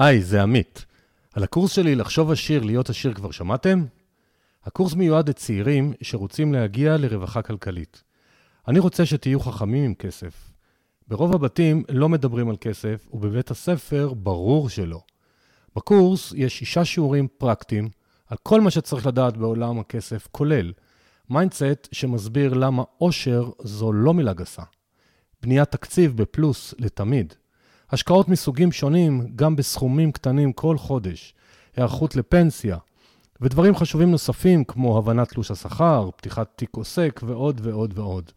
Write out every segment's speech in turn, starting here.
היי, זה עמית. על הקורס שלי לחשוב עשיר, להיות עשיר כבר שמעתם? הקורס מיועד לצעירים שרוצים להגיע לרווחה כלכלית. אני רוצה שתהיו חכמים עם כסף. ברוב הבתים לא מדברים על כסף, ובבית הספר ברור שלא. בקורס יש שישה שיעורים פרקטיים על כל מה שצריך לדעת בעולם הכסף, כולל mindset שמסביר למה עושר זו לא מילה גסה. בניית תקציב בפלוס לתמיד. השקעות מסוגים שונים, גם בסכומים קטנים כל חודש. היערכות לפנסיה. ודברים חשובים נוספים כמו הבנת תלוש השכר, פתיחת תיק עוסק ועוד ועוד ועוד.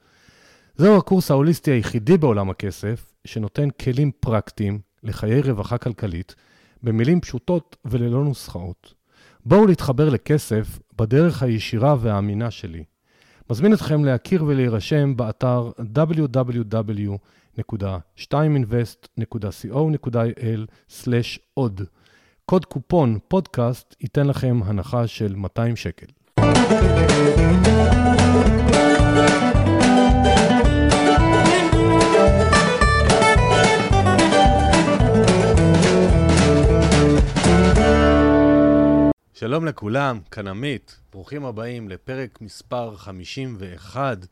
זהו הקורס ההוליסטי היחידי בעולם הכסף, שנותן כלים פרקטיים לחיי רווחה כלכלית, במילים פשוטות וללא נוסחאות. בואו להתחבר לכסף בדרך הישירה והאמינה שלי. מזמין אתכם להכיר ולהירשם באתר www.2invest.co.il/עוד. קוד קופון פודקאסט ייתן לכם הנחה של 200 שקל. שלום לכולם, כאן עמית, ברוכים הבאים לפרק מספר 51.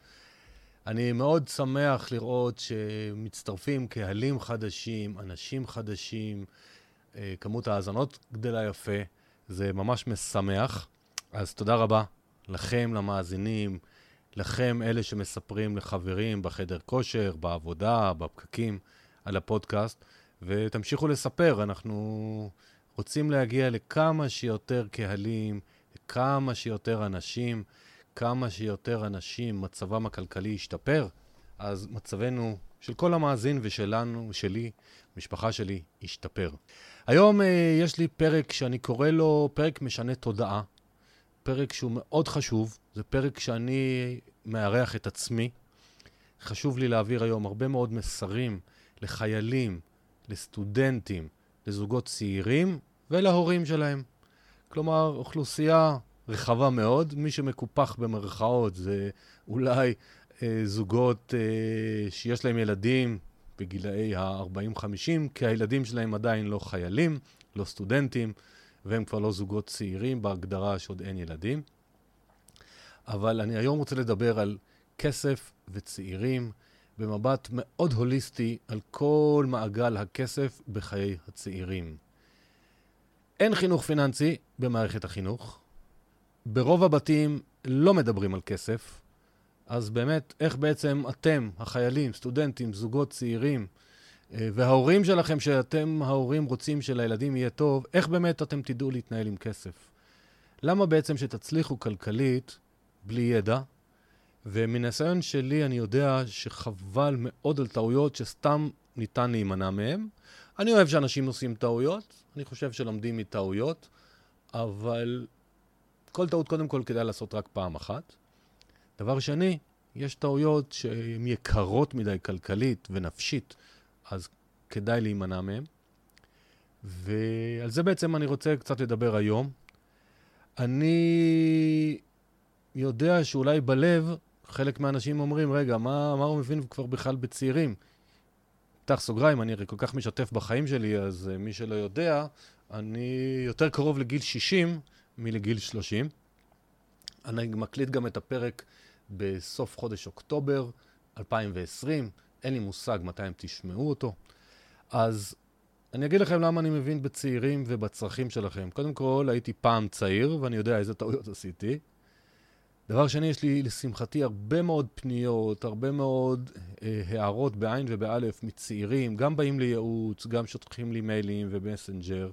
אני מאוד שמח לראות שמצטרפים קהלים חדשים, אנשים חדשים, אה, כמות האזנות גדלה יפה, זה ממש משמח. אז תודה רבה לכם, למאזינים, לכם, אלה שמספרים לחברים בחדר כושר, בעבודה, בפקקים, על הפודקאסט, ותמשיכו לספר, אנחנו רוצים להגיע לכמה שיותר קהלים, לכמה שיותר אנשים, כמה שיותר אנשים מצבם הכלכלי ישתפר, אז מצבנו של כל המאזין ושלנו, שלי, משפחה שלי, ישתפר. היום uh, יש לי פרק שאני קורא לו פרק משנה תודעה. פרק שהוא מאוד חשוב, זה פרק שאני מארח את עצמי. חשוב לי להעביר היום הרבה מאוד מסרים לחיילים, לסטודנטים, לזוגות צעירים ולהורים שלהם. כלומר, אוכלוסייה רחבה מאוד. מי שמקופח במרכאות זה אולי אה, זוגות אה, שיש להם ילדים בגילאי ה-40-50, כי הילדים שלהם עדיין לא חיילים, לא סטודנטים, והם כבר לא זוגות צעירים בהגדרה שעוד אין ילדים. אבל אני היום רוצה לדבר על כסף וצעירים במבט מאוד הוליסטי על כל מעגל הכסף בחיי הצעירים. אין חינוך פיננסי במערכת החינוך. ברוב הבתים לא מדברים על כסף. אז באמת, איך בעצם אתם, החיילים, סטודנטים, זוגות צעירים, אה, וההורים שלכם, שאתם ההורים רוצים שלילדים יהיה טוב, איך באמת אתם תדעו להתנהל עם כסף? למה בעצם שתצליחו כלכלית בלי ידע? ומניסיון שלי אני יודע שחבל מאוד על טעויות שסתם ניתן להימנע מהן. אני אוהב שאנשים עושים טעויות, אני חושב שלומדים מטעויות, אבל כל טעות קודם כל כדאי לעשות רק פעם אחת. דבר שני, יש טעויות שהן יקרות מדי כלכלית ונפשית, אז כדאי להימנע מהן. ועל זה בעצם אני רוצה קצת לדבר היום. אני יודע שאולי בלב חלק מהאנשים אומרים, רגע, מה, מה הוא מבין כבר בכלל בצעירים? פתח סוגריים, אני הרי כל כך משתף בחיים שלי, אז uh, מי שלא יודע, אני יותר קרוב לגיל 60 מלגיל 30. אני מקליט גם את הפרק בסוף חודש אוקטובר 2020, אין לי מושג מתי הם תשמעו אותו. אז אני אגיד לכם למה אני מבין בצעירים ובצרכים שלכם. קודם כל, הייתי פעם צעיר, ואני יודע איזה טעויות עשיתי. דבר שני, יש לי לשמחתי הרבה מאוד פניות, הרבה מאוד אה, הערות בעין ובאלף מצעירים, גם באים לייעוץ, גם שולחים לי מיילים ומסנג'ר,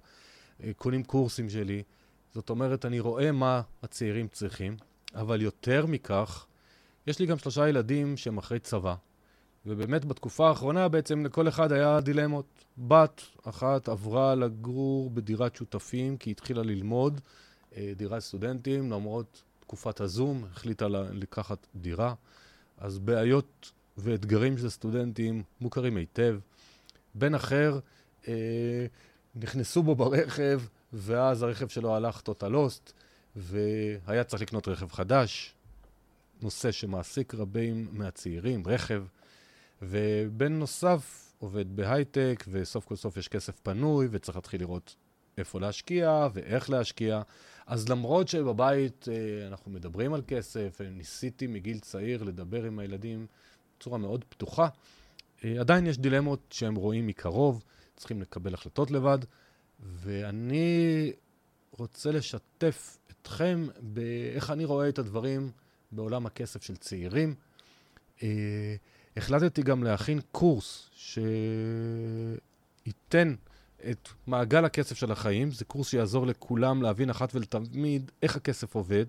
אה, קונים קורסים שלי. זאת אומרת, אני רואה מה הצעירים צריכים, אבל יותר מכך, יש לי גם שלושה ילדים שהם אחרי צבא, ובאמת בתקופה האחרונה בעצם לכל אחד היה דילמות. בת אחת עברה לגור בדירת שותפים כי היא התחילה ללמוד, אה, דירת סטודנטים, למרות תקופת הזום, החליטה לקחת דירה. אז בעיות ואתגרים של סטודנטים מוכרים היטב. בן אחר אה, נכנסו בו ברכב, ואז הרכב שלו הלך טוטל לוסט, והיה צריך לקנות רכב חדש, נושא שמעסיק רבים מהצעירים, רכב. ובן נוסף עובד בהייטק, וסוף כל סוף יש כסף פנוי, וצריך להתחיל לראות איפה להשקיע ואיך להשקיע. אז למרות שבבית אה, אנחנו מדברים על כסף, ניסיתי מגיל צעיר לדבר עם הילדים בצורה מאוד פתוחה, אה, עדיין יש דילמות שהם רואים מקרוב, צריכים לקבל החלטות לבד, ואני רוצה לשתף אתכם באיך אני רואה את הדברים בעולם הכסף של צעירים. אה, החלטתי גם להכין קורס שייתן את מעגל הכסף של החיים. זה קורס שיעזור לכולם להבין אחת ולתמיד איך הכסף עובד.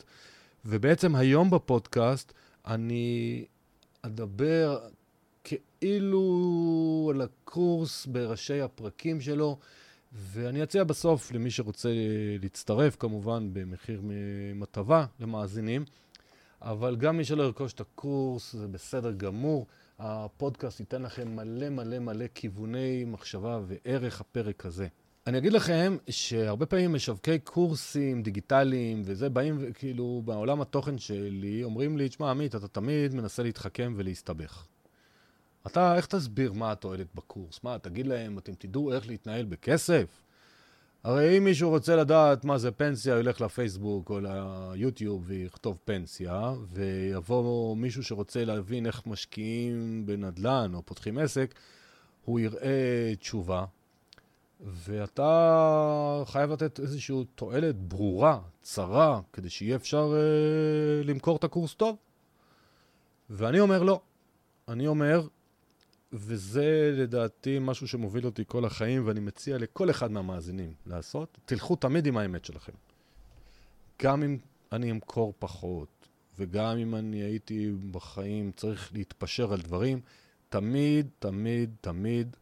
ובעצם היום בפודקאסט אני אדבר כאילו על הקורס בראשי הפרקים שלו, ואני אציע בסוף למי שרוצה להצטרף, כמובן במחיר מטבה למאזינים, אבל גם מי שלא ירכוש את הקורס זה בסדר גמור. הפודקאסט ייתן לכם מלא מלא מלא כיווני מחשבה וערך הפרק הזה. אני אגיד לכם שהרבה פעמים משווקי קורסים דיגיטליים וזה, באים כאילו בעולם התוכן שלי, אומרים לי, תשמע עמית, אתה תמיד מנסה להתחכם ולהסתבך. אתה, איך תסביר מה התועלת בקורס? מה, תגיד להם, אתם תדעו איך להתנהל בכסף? הרי אם מישהו רוצה לדעת מה זה פנסיה, הוא ילך לפייסבוק או ליוטיוב ויכתוב פנסיה, ויבוא מישהו שרוצה להבין איך משקיעים בנדל"ן או פותחים עסק, הוא יראה תשובה, ואתה חייב לתת איזושהי תועלת ברורה, צרה, כדי שיהיה אפשר אה, למכור את הקורס טוב. ואני אומר לא. אני אומר, וזה לדעתי משהו שמוביל אותי כל החיים, ואני מציע לכל אחד מהמאזינים לעשות, תלכו תמיד עם האמת שלכם. גם אם אני אמכור פחות, וגם אם אני הייתי בחיים צריך להתפשר על דברים, תמיד, תמיד, תמיד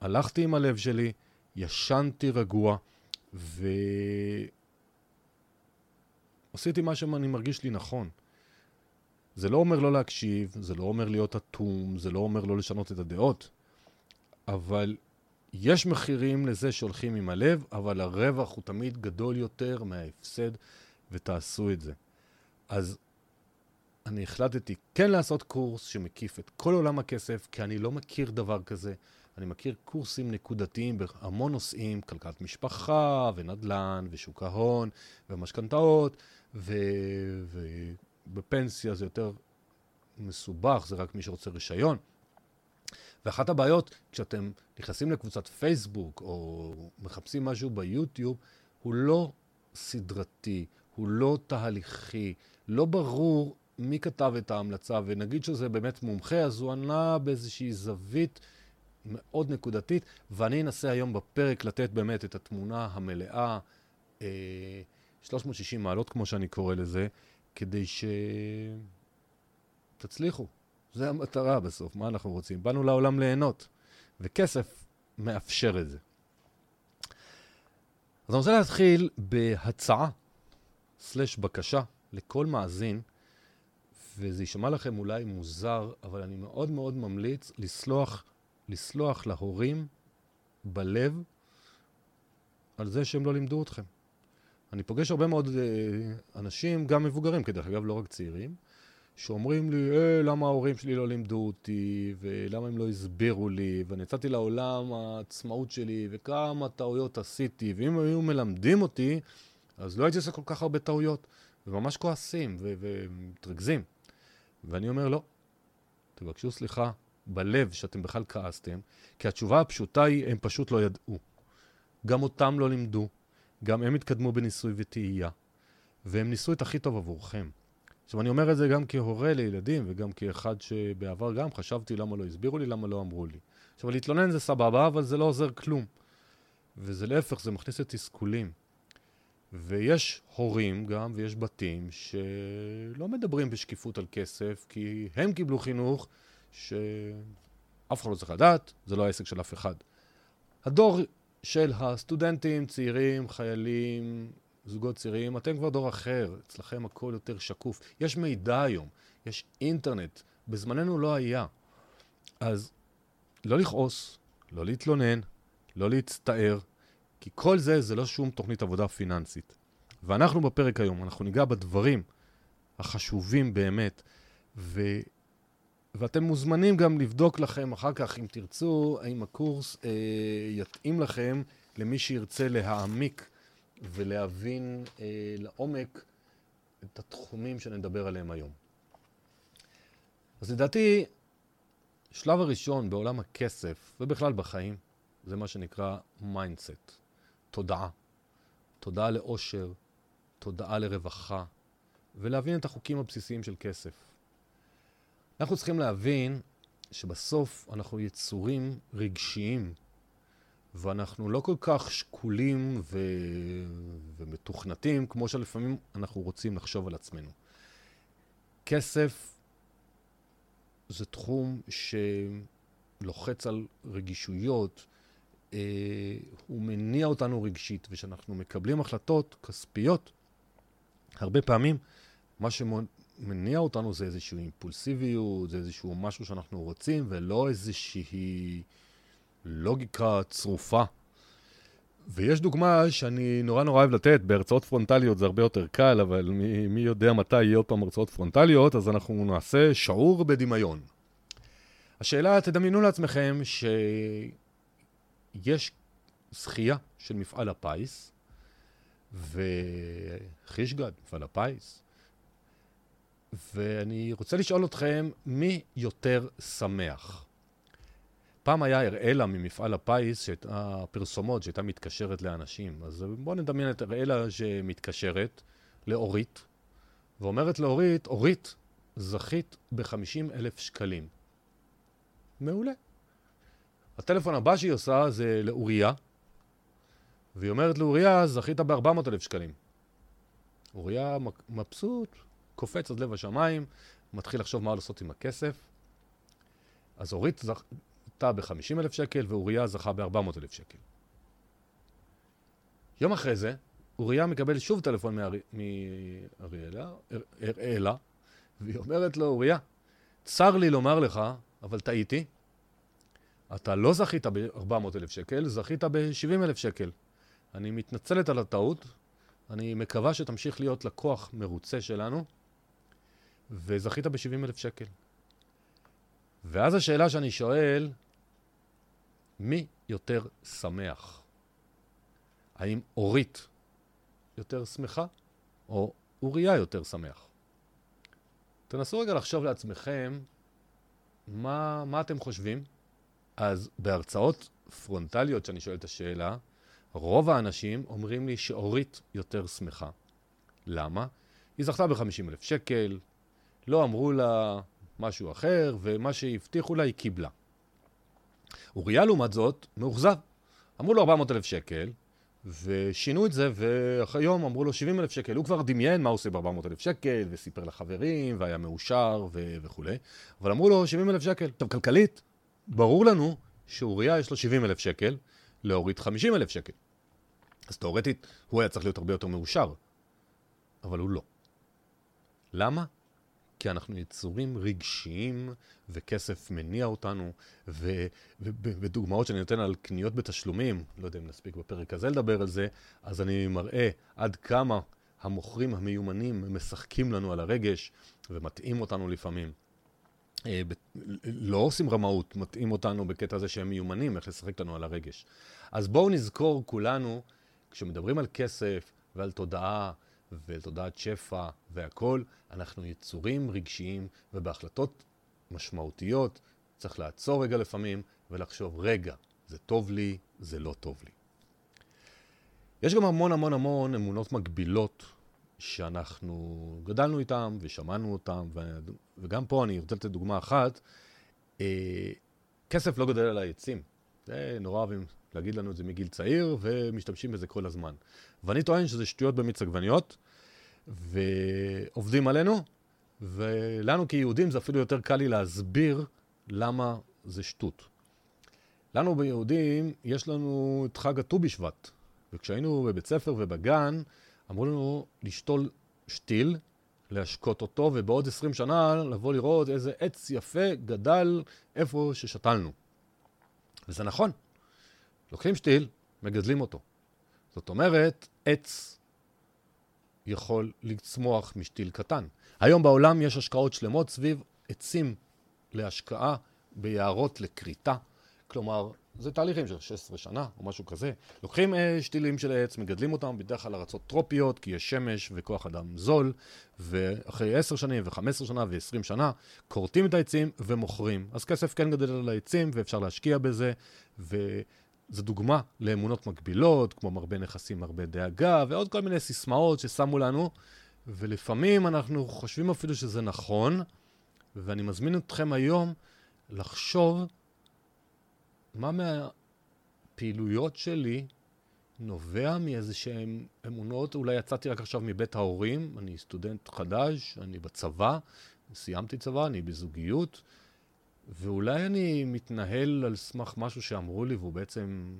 הלכתי עם הלב שלי, ישנתי רגוע, ועשיתי מה שאני מרגיש לי נכון. זה לא אומר לא להקשיב, זה לא אומר להיות אטום, זה לא אומר לא לשנות את הדעות, אבל יש מחירים לזה שהולכים עם הלב, אבל הרווח הוא תמיד גדול יותר מההפסד, ותעשו את זה. אז אני החלטתי כן לעשות קורס שמקיף את כל עולם הכסף, כי אני לא מכיר דבר כזה. אני מכיר קורסים נקודתיים בהמון נושאים, כלכלת משפחה, ונדל"ן, ושוק ההון, ומשכנתאות, ו... בפנסיה זה יותר מסובך, זה רק מי שרוצה רישיון. ואחת הבעיות, כשאתם נכנסים לקבוצת פייסבוק או מחפשים משהו ביוטיוב, הוא לא סדרתי, הוא לא תהליכי, לא ברור מי כתב את ההמלצה, ונגיד שזה באמת מומחה, אז הוא ענה באיזושהי זווית מאוד נקודתית, ואני אנסה היום בפרק לתת באמת את התמונה המלאה, אה, 360 מעלות כמו שאני קורא לזה, כדי שתצליחו. זו המטרה בסוף, מה אנחנו רוצים? באנו לעולם ליהנות, וכסף מאפשר את זה. אז אני רוצה להתחיל בהצעה, סלש בקשה, לכל מאזין, וזה יישמע לכם אולי מוזר, אבל אני מאוד מאוד ממליץ לסלוח, לסלוח להורים בלב על זה שהם לא לימדו אתכם. אני פוגש הרבה מאוד אה, אנשים, גם מבוגרים, כדרך אגב, לא רק צעירים, שאומרים לי, אה, למה ההורים שלי לא לימדו אותי, ולמה הם לא הסבירו לי, ואני יצאתי לעולם העצמאות שלי, וכמה טעויות עשיתי, ואם היו מלמדים אותי, אז לא הייתי עושה כל כך הרבה טעויות, וממש כועסים ומתרכזים. ואני אומר, לא, תבקשו סליחה בלב שאתם בכלל כעסתם, כי התשובה הפשוטה היא, הם פשוט לא ידעו. גם אותם לא לימדו, גם הם התקדמו בניסוי וטעייה, והם ניסו את הכי טוב עבורכם. עכשיו, אני אומר את זה גם כהורה לילדים, וגם כאחד שבעבר גם חשבתי למה לא הסבירו לי, למה לא אמרו לי. עכשיו, להתלונן זה סבבה, אבל זה לא עוזר כלום. וזה להפך, זה מכניס לתסכולים. ויש הורים גם, ויש בתים, שלא מדברים בשקיפות על כסף, כי הם קיבלו חינוך שאף אחד לא צריך לדעת, זה לא העסק של אף אחד. הדור של הסטודנטים, צעירים, חיילים, זוגות צעירים, אתם כבר דור אחר, אצלכם הכל יותר שקוף. יש מידע היום, יש אינטרנט, בזמננו לא היה. אז לא לכעוס, לא להתלונן, לא להצטער, כי כל זה זה לא שום תוכנית עבודה פיננסית. ואנחנו בפרק היום, אנחנו ניגע בדברים החשובים באמת, ו... ואתם מוזמנים גם לבדוק לכם אחר כך, אם תרצו, האם הקורס אה, יתאים לכם למי שירצה להעמיק ולהבין אה, לעומק את התחומים שנדבר עליהם היום. אז לדעתי, השלב הראשון בעולם הכסף, ובכלל בחיים, זה מה שנקרא mindset, תודעה. תודעה לאושר, תודעה לרווחה, ולהבין את החוקים הבסיסיים של כסף. אנחנו צריכים להבין שבסוף אנחנו יצורים רגשיים, ואנחנו לא כל כך שקולים ו... ומתוכנתים כמו שלפעמים אנחנו רוצים לחשוב על עצמנו. כסף זה תחום שלוחץ על רגישויות, אה, הוא מניע אותנו רגשית, וכשאנחנו מקבלים החלטות כספיות, הרבה פעמים מה שמניע אותנו זה איזושהי אימפולסיביות, זה איזשהו משהו שאנחנו רוצים, ולא איזושהי לוגיקה צרופה. ויש דוגמה שאני נורא נורא אוהב לתת, בהרצאות פרונטליות זה הרבה יותר קל, אבל מי, מי יודע מתי יהיה עוד פעם הרצאות פרונטליות, אז אנחנו נעשה שעור בדמיון. השאלה, תדמיינו לעצמכם שיש זכייה של מפעל הפיס, וחישגד, מפעל הפיס, ואני רוצה לשאול אתכם, מי יותר שמח? פעם היה אראלה ממפעל הפיס, שהייתה פרסומות שהייתה מתקשרת לאנשים. אז בואו נדמיין את אראלה שמתקשרת לאורית, ואומרת לאורית, אורית, זכית ב-50 אלף שקלים. מעולה. הטלפון הבא שהיא עושה זה לאוריה, והיא אומרת לאוריה, זכית ב-400 אלף שקלים. אוריה מבסוט, קופץ עד לב השמיים, מתחיל לחשוב מה לעשות עם הכסף. אז אורית זכתה ב-50 אלף שקל, ואוריה זכה ב-400 אלף שקל. יום אחרי זה, אוריה מקבל שוב טלפון מאריאלה, אראלה, והיא אומרת לו, אוריה, צר לי לומר לך, אבל טעיתי, אתה לא זכית ב-400 אלף שקל, זכית ב-70 אלף שקל. אני מתנצלת על הטעות, אני מקווה שתמשיך להיות לקוח מרוצה שלנו, וזכית ב-70 אלף שקל. ואז השאלה שאני שואל, מי יותר שמח? האם אורית יותר שמחה, או אוריה יותר שמח? תנסו רגע לחשוב לעצמכם מה, מה אתם חושבים. אז בהרצאות פרונטליות, שאני שואל את השאלה, רוב האנשים אומרים לי שאורית יותר שמחה. למה? היא זכתה ב-50 אלף שקל, לא אמרו לה משהו אחר, ומה שהבטיחו לה היא קיבלה. אוריה, לעומת זאת, מאוכזב. אמרו לו 400 אלף שקל, ושינו את זה, והיום אמרו לו 70 אלף שקל. הוא כבר דמיין מה הוא עושה ב-400 אלף שקל, וסיפר לחברים, והיה מאושר ו- וכולי. אבל אמרו לו 70 אלף שקל. טוב, כלכלית, ברור לנו שאוריה יש לו 70 אלף שקל, להוריד 50 אלף שקל. אז תאורטית, הוא היה צריך להיות הרבה יותר מאושר. אבל הוא לא. למה? כי אנחנו יצורים רגשיים, וכסף מניע אותנו, ודוגמאות שאני נותן על קניות בתשלומים, לא יודע אם נספיק בפרק הזה לדבר על זה, אז אני מראה עד כמה המוכרים המיומנים משחקים לנו על הרגש, ומטעים אותנו לפעמים. אה, לא עושים רמאות, מטעים אותנו בקטע הזה שהם מיומנים, איך לשחק לנו על הרגש. אז בואו נזכור כולנו, כשמדברים על כסף ועל תודעה ותודעת שפע והכול, אנחנו יצורים רגשיים, ובהחלטות משמעותיות צריך לעצור רגע לפעמים ולחשוב, רגע, זה טוב לי, זה לא טוב לי. יש גם המון המון המון אמונות מגבילות שאנחנו גדלנו איתם ושמענו אותם, וגם פה אני רוצה לתת דוגמה אחת. אה, כסף לא גדל על העצים. זה נורא אוהבים להגיד לנו את זה מגיל צעיר, ומשתמשים בזה כל הזמן. ואני טוען שזה שטויות במיץ עגבניות, ועובדים עלינו, ולנו כיהודים זה אפילו יותר קל לי להסביר למה זה שטות. לנו ביהודים, יש לנו את חג הט"ו בשבט, וכשהיינו בבית ספר ובגן, אמרו לנו לשתול שתיל, להשקות אותו, ובעוד 20 שנה לבוא לראות איזה עץ יפה גדל איפה ששתלנו. וזה נכון. לוקחים שתיל, מגדלים אותו. זאת אומרת, עץ יכול לצמוח משתיל קטן. היום בעולם יש השקעות שלמות סביב עצים להשקעה ביערות לכריתה. כלומר, זה תהליכים של 16 שנה או משהו כזה. לוקחים אה, שתילים של עץ, מגדלים אותם בדרך כלל ארצות טרופיות, כי יש שמש וכוח אדם זול, ואחרי 10 שנים ו-15 שנה ו-20 שנה, כורתים את העצים ומוכרים. אז כסף כן גדל על העצים ואפשר להשקיע בזה, וזו דוגמה לאמונות מקבילות, כמו מרבה נכסים, מרבה דאגה, ועוד כל מיני סיסמאות ששמו לנו, ולפעמים אנחנו חושבים אפילו שזה נכון, ואני מזמין אתכם היום לחשוב מה מהפעילויות שלי נובע מאיזה שהן אמונות, אולי יצאתי רק עכשיו מבית ההורים, אני סטודנט חדש, אני בצבא, סיימתי צבא, אני בזוגיות, ואולי אני מתנהל על סמך משהו שאמרו לי והוא בעצם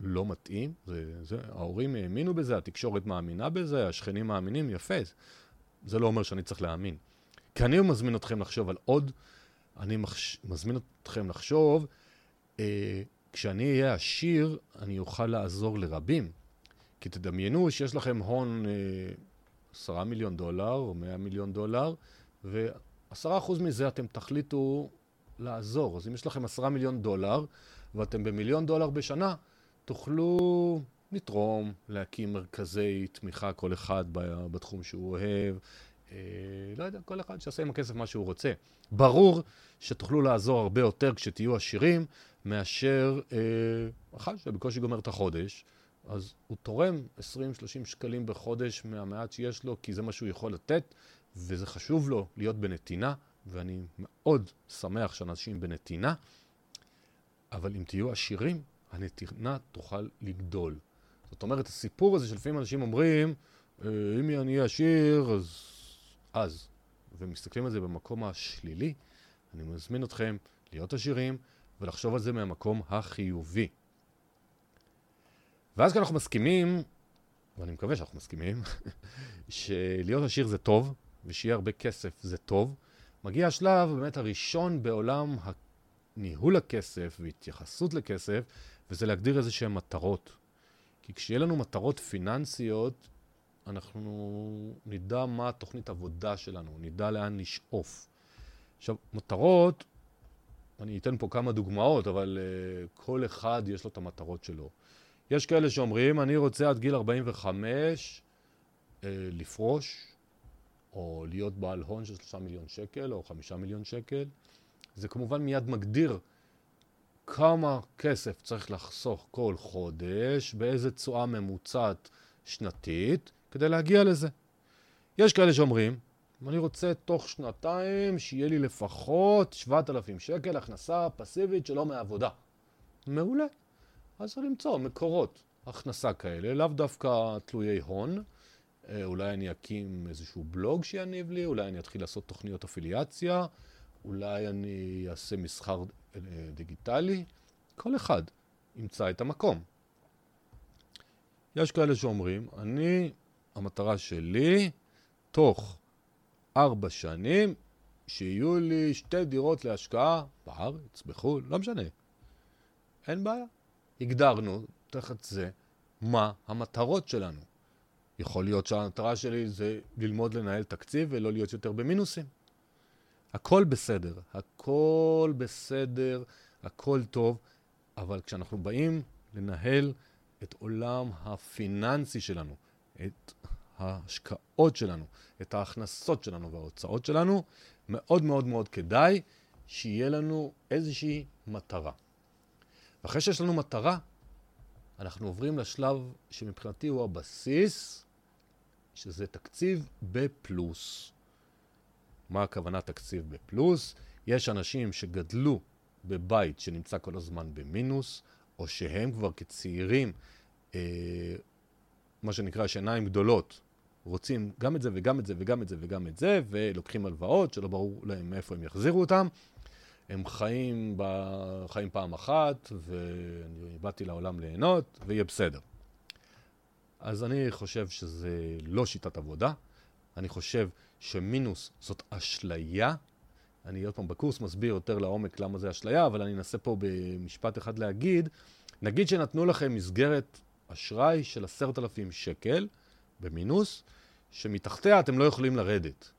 לא מתאים. זה, זה, ההורים האמינו בזה, התקשורת מאמינה בזה, השכנים מאמינים, יפה. זה לא אומר שאני צריך להאמין. כי אני מזמין אתכם לחשוב על עוד, אני מחש... מזמין אתכם לחשוב אה, כשאני אהיה עשיר, אני אוכל לעזור לרבים. כי תדמיינו שיש לכם הון אה, עשרה מיליון דולר או מאה מיליון דולר, ועשרה אחוז מזה אתם תחליטו לעזור. אז אם יש לכם עשרה מיליון דולר, ואתם במיליון דולר בשנה, תוכלו לתרום, להקים מרכזי תמיכה, כל אחד בתחום שהוא אוהב. אה, לא יודע, כל אחד שיעשה עם הכסף מה שהוא רוצה. ברור שתוכלו לעזור הרבה יותר כשתהיו עשירים, מאשר אה, אחד שבקושי גומר את החודש, אז הוא תורם 20-30 שקלים בחודש מהמעט שיש לו, כי זה מה שהוא יכול לתת, וזה חשוב לו להיות בנתינה, ואני מאוד שמח שאנשים בנתינה, אבל אם תהיו עשירים, הנתינה תוכל לגדול. זאת אומרת, הסיפור הזה שלפעמים אנשים אומרים, אה, אם אני אהיה עשיר, אז... אז. ומסתכלים על זה במקום השלילי, אני מזמין אתכם להיות עשירים, ולחשוב על זה מהמקום החיובי. ואז כשאנחנו מסכימים, ואני מקווה שאנחנו מסכימים, שלהיות עשיר זה טוב, ושיהיה הרבה כסף זה טוב, מגיע השלב באמת הראשון בעולם ניהול הכסף והתייחסות לכסף, וזה להגדיר איזה שהן מטרות. כי כשיהיה לנו מטרות פיננסיות, אנחנו נדע מה התוכנית עבודה שלנו, נדע לאן לשאוף. עכשיו, מטרות אני אתן פה כמה דוגמאות, אבל uh, כל אחד יש לו את המטרות שלו. יש כאלה שאומרים, אני רוצה עד גיל 45 uh, אה, לפרוש, או להיות בעל הון של 3 מיליון שקל, או 5 מיליון שקל. זה כמובן מיד מגדיר כמה כסף צריך לחסוך כל חודש, באיזה תשואה ממוצעת שנתית, כדי להגיע לזה. יש כאלה שאומרים, אני רוצה תוך שנתיים שיהיה לי לפחות 7,000 שקל הכנסה פסיבית שלא מעבודה. מעולה. אז צריך למצוא מקורות הכנסה כאלה, לאו דווקא תלויי הון. אה, אולי אני אקים איזשהו בלוג שיניב לי, אולי אני אתחיל לעשות תוכניות אפיליאציה, אולי אני אעשה מסחר אה, דיגיטלי. כל אחד ימצא את המקום. יש כאלה שאומרים, אני, המטרה שלי, תוך ארבע שנים, שיהיו לי שתי דירות להשקעה בארץ, בחו"ל, לא משנה. אין בעיה. הגדרנו תחת זה מה המטרות שלנו. יכול להיות שהמטרה שלי זה ללמוד לנהל תקציב ולא להיות יותר במינוסים. הכל בסדר, הכל בסדר, הכל טוב, אבל כשאנחנו באים לנהל את עולם הפיננסי שלנו, את ההשקעות שלנו, את ההכנסות שלנו וההוצאות שלנו, מאוד מאוד מאוד כדאי שיהיה לנו איזושהי מטרה. ואחרי שיש לנו מטרה, אנחנו עוברים לשלב שמבחינתי הוא הבסיס, שזה תקציב בפלוס. מה הכוונה תקציב בפלוס? יש אנשים שגדלו בבית שנמצא כל הזמן במינוס, או שהם כבר כצעירים, אה, מה שנקרא, שיניים גדולות, רוצים גם את זה וגם את זה וגם את זה וגם את זה, ולוקחים הלוואות שלא ברור להם מאיפה הם יחזירו אותם. הם חיים, ב... חיים פעם אחת, ואני באתי לעולם ליהנות, ויהיה בסדר. אז אני חושב שזה לא שיטת עבודה. אני חושב שמינוס זאת אשליה. אני עוד פעם בקורס מסביר יותר לעומק למה זה אשליה, אבל אני אנסה פה במשפט אחד להגיד, נגיד שנתנו לכם מסגרת אשראי של עשרת אלפים שקל במינוס, שמתחתיה אתם לא יכולים לרדת.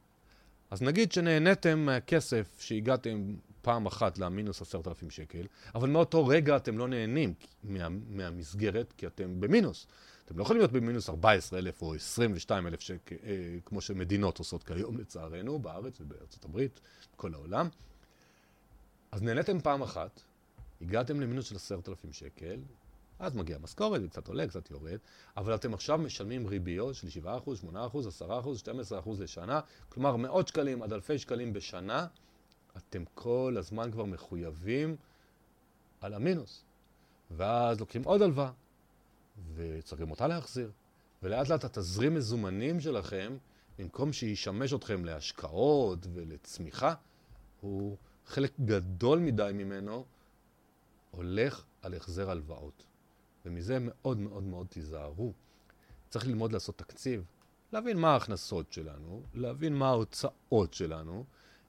אז נגיד שנהניתם מהכסף שהגעתם פעם אחת למינוס עשרת אלפים שקל, אבל מאותו רגע אתם לא נהנים מה, מהמסגרת, כי אתם במינוס. אתם לא יכולים להיות במינוס 14,000 או 22,000 שקל, אה, כמו שמדינות עושות כיום, לצערנו, בארץ ובארצות הברית, בכל העולם. אז נהניתם פעם אחת, הגעתם למינוס של 10,000 שקל, אז מגיעה משכורת, זה קצת עולה, קצת יורד, אבל אתם עכשיו משלמים ריביות של 7%, 8%, 10%, 12% לשנה, כלומר מאות שקלים עד אלפי שקלים בשנה, אתם כל הזמן כבר מחויבים על המינוס. ואז לוקחים עוד הלוואה, וצריכים אותה להחזיר. ולאט לאט התזרים מזומנים שלכם, במקום שישמש אתכם להשקעות ולצמיחה, הוא חלק גדול מדי ממנו הולך על החזר הלוואות. ומזה מאוד מאוד מאוד תיזהרו. צריך ללמוד לעשות תקציב, להבין מה ההכנסות שלנו, להבין מה ההוצאות שלנו,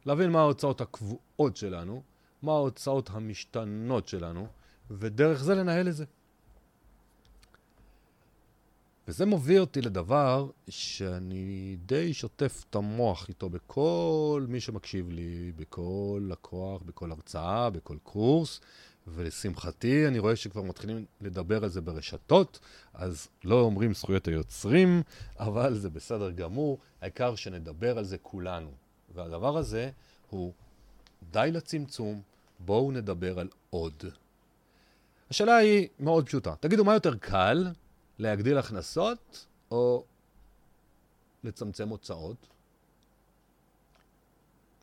להבין מה ההוצאות הקבועות שלנו, מה ההוצאות המשתנות שלנו, ודרך זה לנהל את זה. וזה מוביל אותי לדבר שאני די שוטף את המוח איתו בכל מי שמקשיב לי, בכל לקוח, בכל הרצאה, בכל קורס, ולשמחתי אני רואה שכבר מתחילים לדבר על זה ברשתות, אז לא אומרים זכויות היוצרים, אבל זה בסדר גמור, העיקר שנדבר על זה כולנו. והדבר הזה הוא די לצמצום, בואו נדבר על עוד. השאלה היא מאוד פשוטה. תגידו, מה יותר קל, להגדיל הכנסות או לצמצם הוצאות?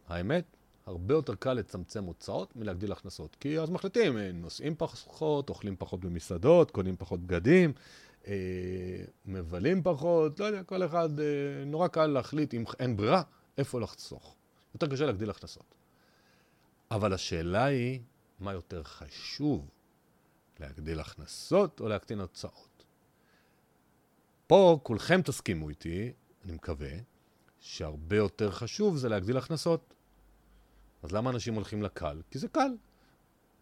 האמת, הרבה יותר קל לצמצם הוצאות מלהגדיל הכנסות. כי אז מחליטים, אה, נוסעים פחות, אוכלים פחות במסעדות, קונים פחות בגדים, אה, מבלים פחות, לא יודע, כל אחד, אה, נורא קל להחליט, אם אין ברירה, איפה לחסוך. יותר קשה להגדיל הכנסות. אבל השאלה היא, מה יותר חשוב, להגדיל הכנסות או להקטין הוצאות? פה כולכם תסכימו איתי, אני מקווה, שהרבה יותר חשוב זה להגדיל הכנסות. אז למה אנשים הולכים לקל? כי זה קל.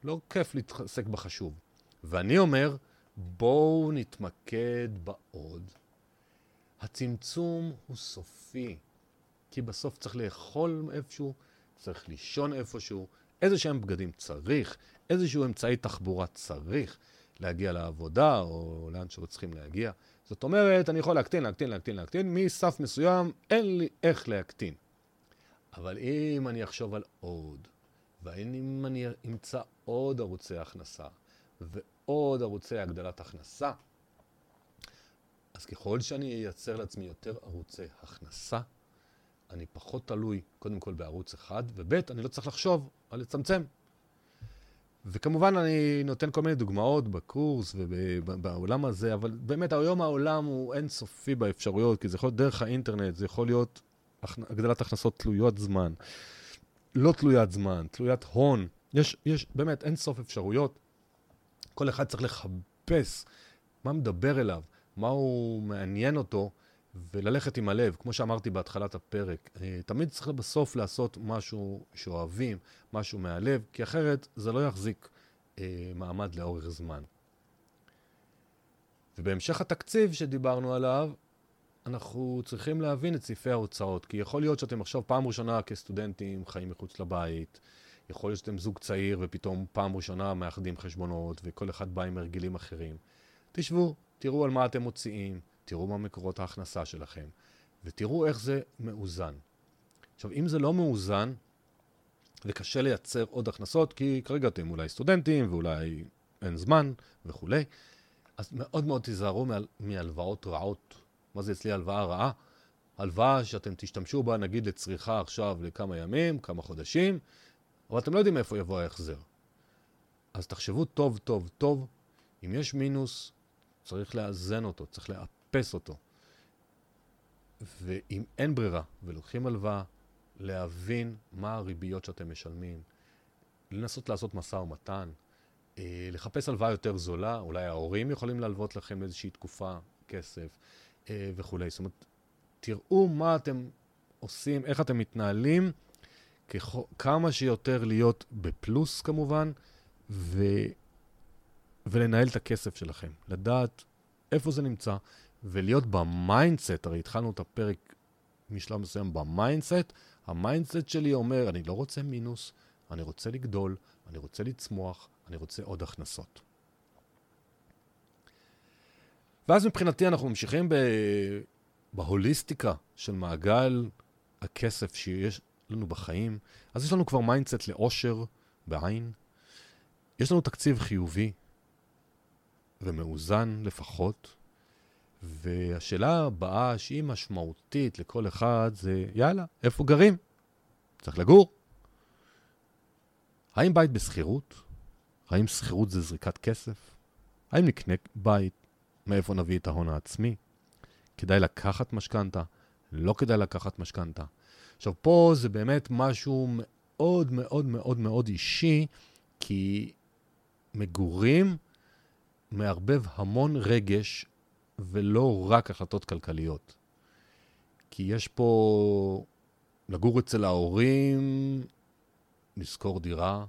לא כיף להתעסק בחשוב. ואני אומר, בואו נתמקד בעוד. הצמצום הוא סופי, כי בסוף צריך לאכול איפשהו, צריך לישון איפשהו, איזה שהם בגדים צריך, איזשהו אמצעי תחבורה צריך להגיע לעבודה או לאן שרוצים להגיע. זאת אומרת, אני יכול להקטין, להקטין, להקטין, להקטין, מסף מסוים אין לי איך להקטין. אבל אם אני אחשוב על עוד, ואם אני אמצא עוד ערוצי הכנסה, ועוד ערוצי הגדלת הכנסה, אז ככל שאני אייצר לעצמי יותר ערוצי הכנסה, אני פחות תלוי קודם כל בערוץ אחד, וב' אני לא צריך לחשוב על לצמצם. וכמובן אני נותן כל מיני דוגמאות בקורס ובעולם הזה, אבל באמת היום העולם הוא אינסופי באפשרויות, כי זה יכול להיות דרך האינטרנט, זה יכול להיות הגדלת הכנסות תלויות זמן, לא תלוית זמן, תלוית הון. יש, יש באמת אין סוף אפשרויות. כל אחד צריך לחפש מה מדבר אליו, מה הוא מעניין אותו, וללכת עם הלב, כמו שאמרתי בהתחלת הפרק. אה, תמיד צריך בסוף לעשות משהו שאוהבים, משהו מהלב, כי אחרת זה לא יחזיק אה, מעמד לאורך זמן. ובהמשך התקציב שדיברנו עליו, אנחנו צריכים להבין את סעיפי ההוצאות, כי יכול להיות שאתם עכשיו פעם ראשונה כסטודנטים חיים מחוץ לבית, יכול להיות שאתם זוג צעיר ופתאום פעם ראשונה מאחדים חשבונות וכל אחד בא עם הרגלים אחרים. תשבו, תראו על מה אתם מוציאים, תראו מה מקורות ההכנסה שלכם, ותראו איך זה מאוזן. עכשיו, אם זה לא מאוזן, וקשה לייצר עוד הכנסות, כי כרגע אתם אולי סטודנטים ואולי אין זמן וכולי, אז מאוד מאוד תיזהרו מהלוואות רעות מה זה אצלי הלוואה רעה? הלוואה שאתם תשתמשו בה נגיד לצריכה עכשיו לכמה ימים, כמה חודשים, אבל אתם לא יודעים איפה יבוא ההחזר. אז תחשבו טוב טוב טוב, אם יש מינוס, צריך לאזן אותו, צריך לאפס אותו. ואם אין ברירה ולוקחים הלוואה, להבין מה הריביות שאתם משלמים, לנסות לעשות משא ומתן, אה, לחפש הלוואה יותר זולה, אולי ההורים יכולים להלוות לכם איזושהי תקופה כסף, אה, וכולי. זאת אומרת, תראו מה אתם עושים, איך אתם מתנהלים, כח... כמה שיותר להיות בפלוס כמובן, ו... ולנהל את הכסף שלכם. לדעת איפה זה נמצא, ולהיות ב mindset, הרי התחלנו את הפרק משלב מסוים ב mindset, ה mindset שלי אומר, אני לא רוצה מינוס, אני רוצה לגדול, אני רוצה לצמוח, אני רוצה עוד הכנסות. ואז מבחינתי אנחנו ממשיכים ב... בהוליסטיקה של מעגל הכסף שיש לנו בחיים. אז יש לנו כבר mindset לעושר בעין. יש לנו תקציב חיובי ומאוזן לפחות. והשאלה הבאה, שהיא משמעותית לכל אחד, זה יאללה, איפה גרים? צריך לגור. האם בית בשכירות? האם שכירות זה זריקת כסף? האם נקנה בית? מאיפה נביא את ההון העצמי? כדאי לקחת משכנתה? לא כדאי לקחת משכנתה. עכשיו, פה זה באמת משהו מאוד מאוד מאוד מאוד אישי, כי מגורים מערבב המון רגש ולא רק החלטות כלכליות. כי יש פה לגור אצל ההורים, לשכור דירה,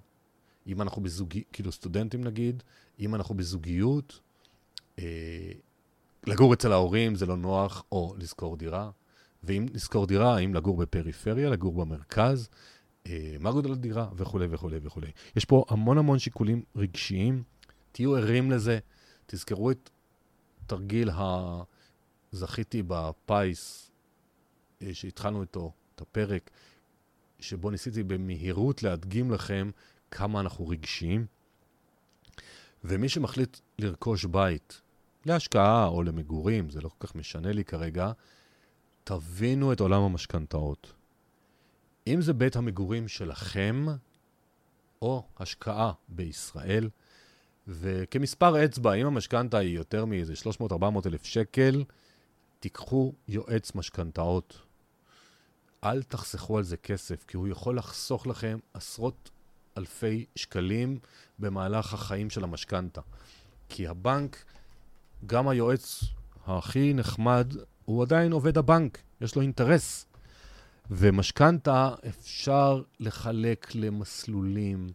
אם אנחנו בזוגיות, כאילו סטודנטים נגיד, אם אנחנו בזוגיות, אה, לגור אצל ההורים זה לא נוח, או לשכור דירה. ואם לשכור דירה, האם לגור בפריפריה, לגור במרכז, אה, מה גודל הדירה, וכולי וכולי וכולי. יש פה המון המון שיקולים רגשיים, תהיו ערים לזה, תזכרו את תרגיל ה... זכיתי בפיס, אה, שהתחלנו איתו את הפרק, שבו ניסיתי במהירות להדגים לכם כמה אנחנו רגשיים. ומי שמחליט לרכוש בית להשקעה או למגורים, זה לא כל כך משנה לי כרגע, תבינו את עולם המשכנתאות. אם זה בית המגורים שלכם, או השקעה בישראל, וכמספר אצבע, אם המשכנתה היא יותר מאיזה 300-400 אלף שקל, תיקחו יועץ משכנתאות. אל תחסכו על זה כסף, כי הוא יכול לחסוך לכם עשרות אלפי שקלים במהלך החיים של המשכנתה. כי הבנק, גם היועץ הכי נחמד, הוא עדיין עובד הבנק, יש לו אינטרס. ומשכנתה אפשר לחלק למסלולים,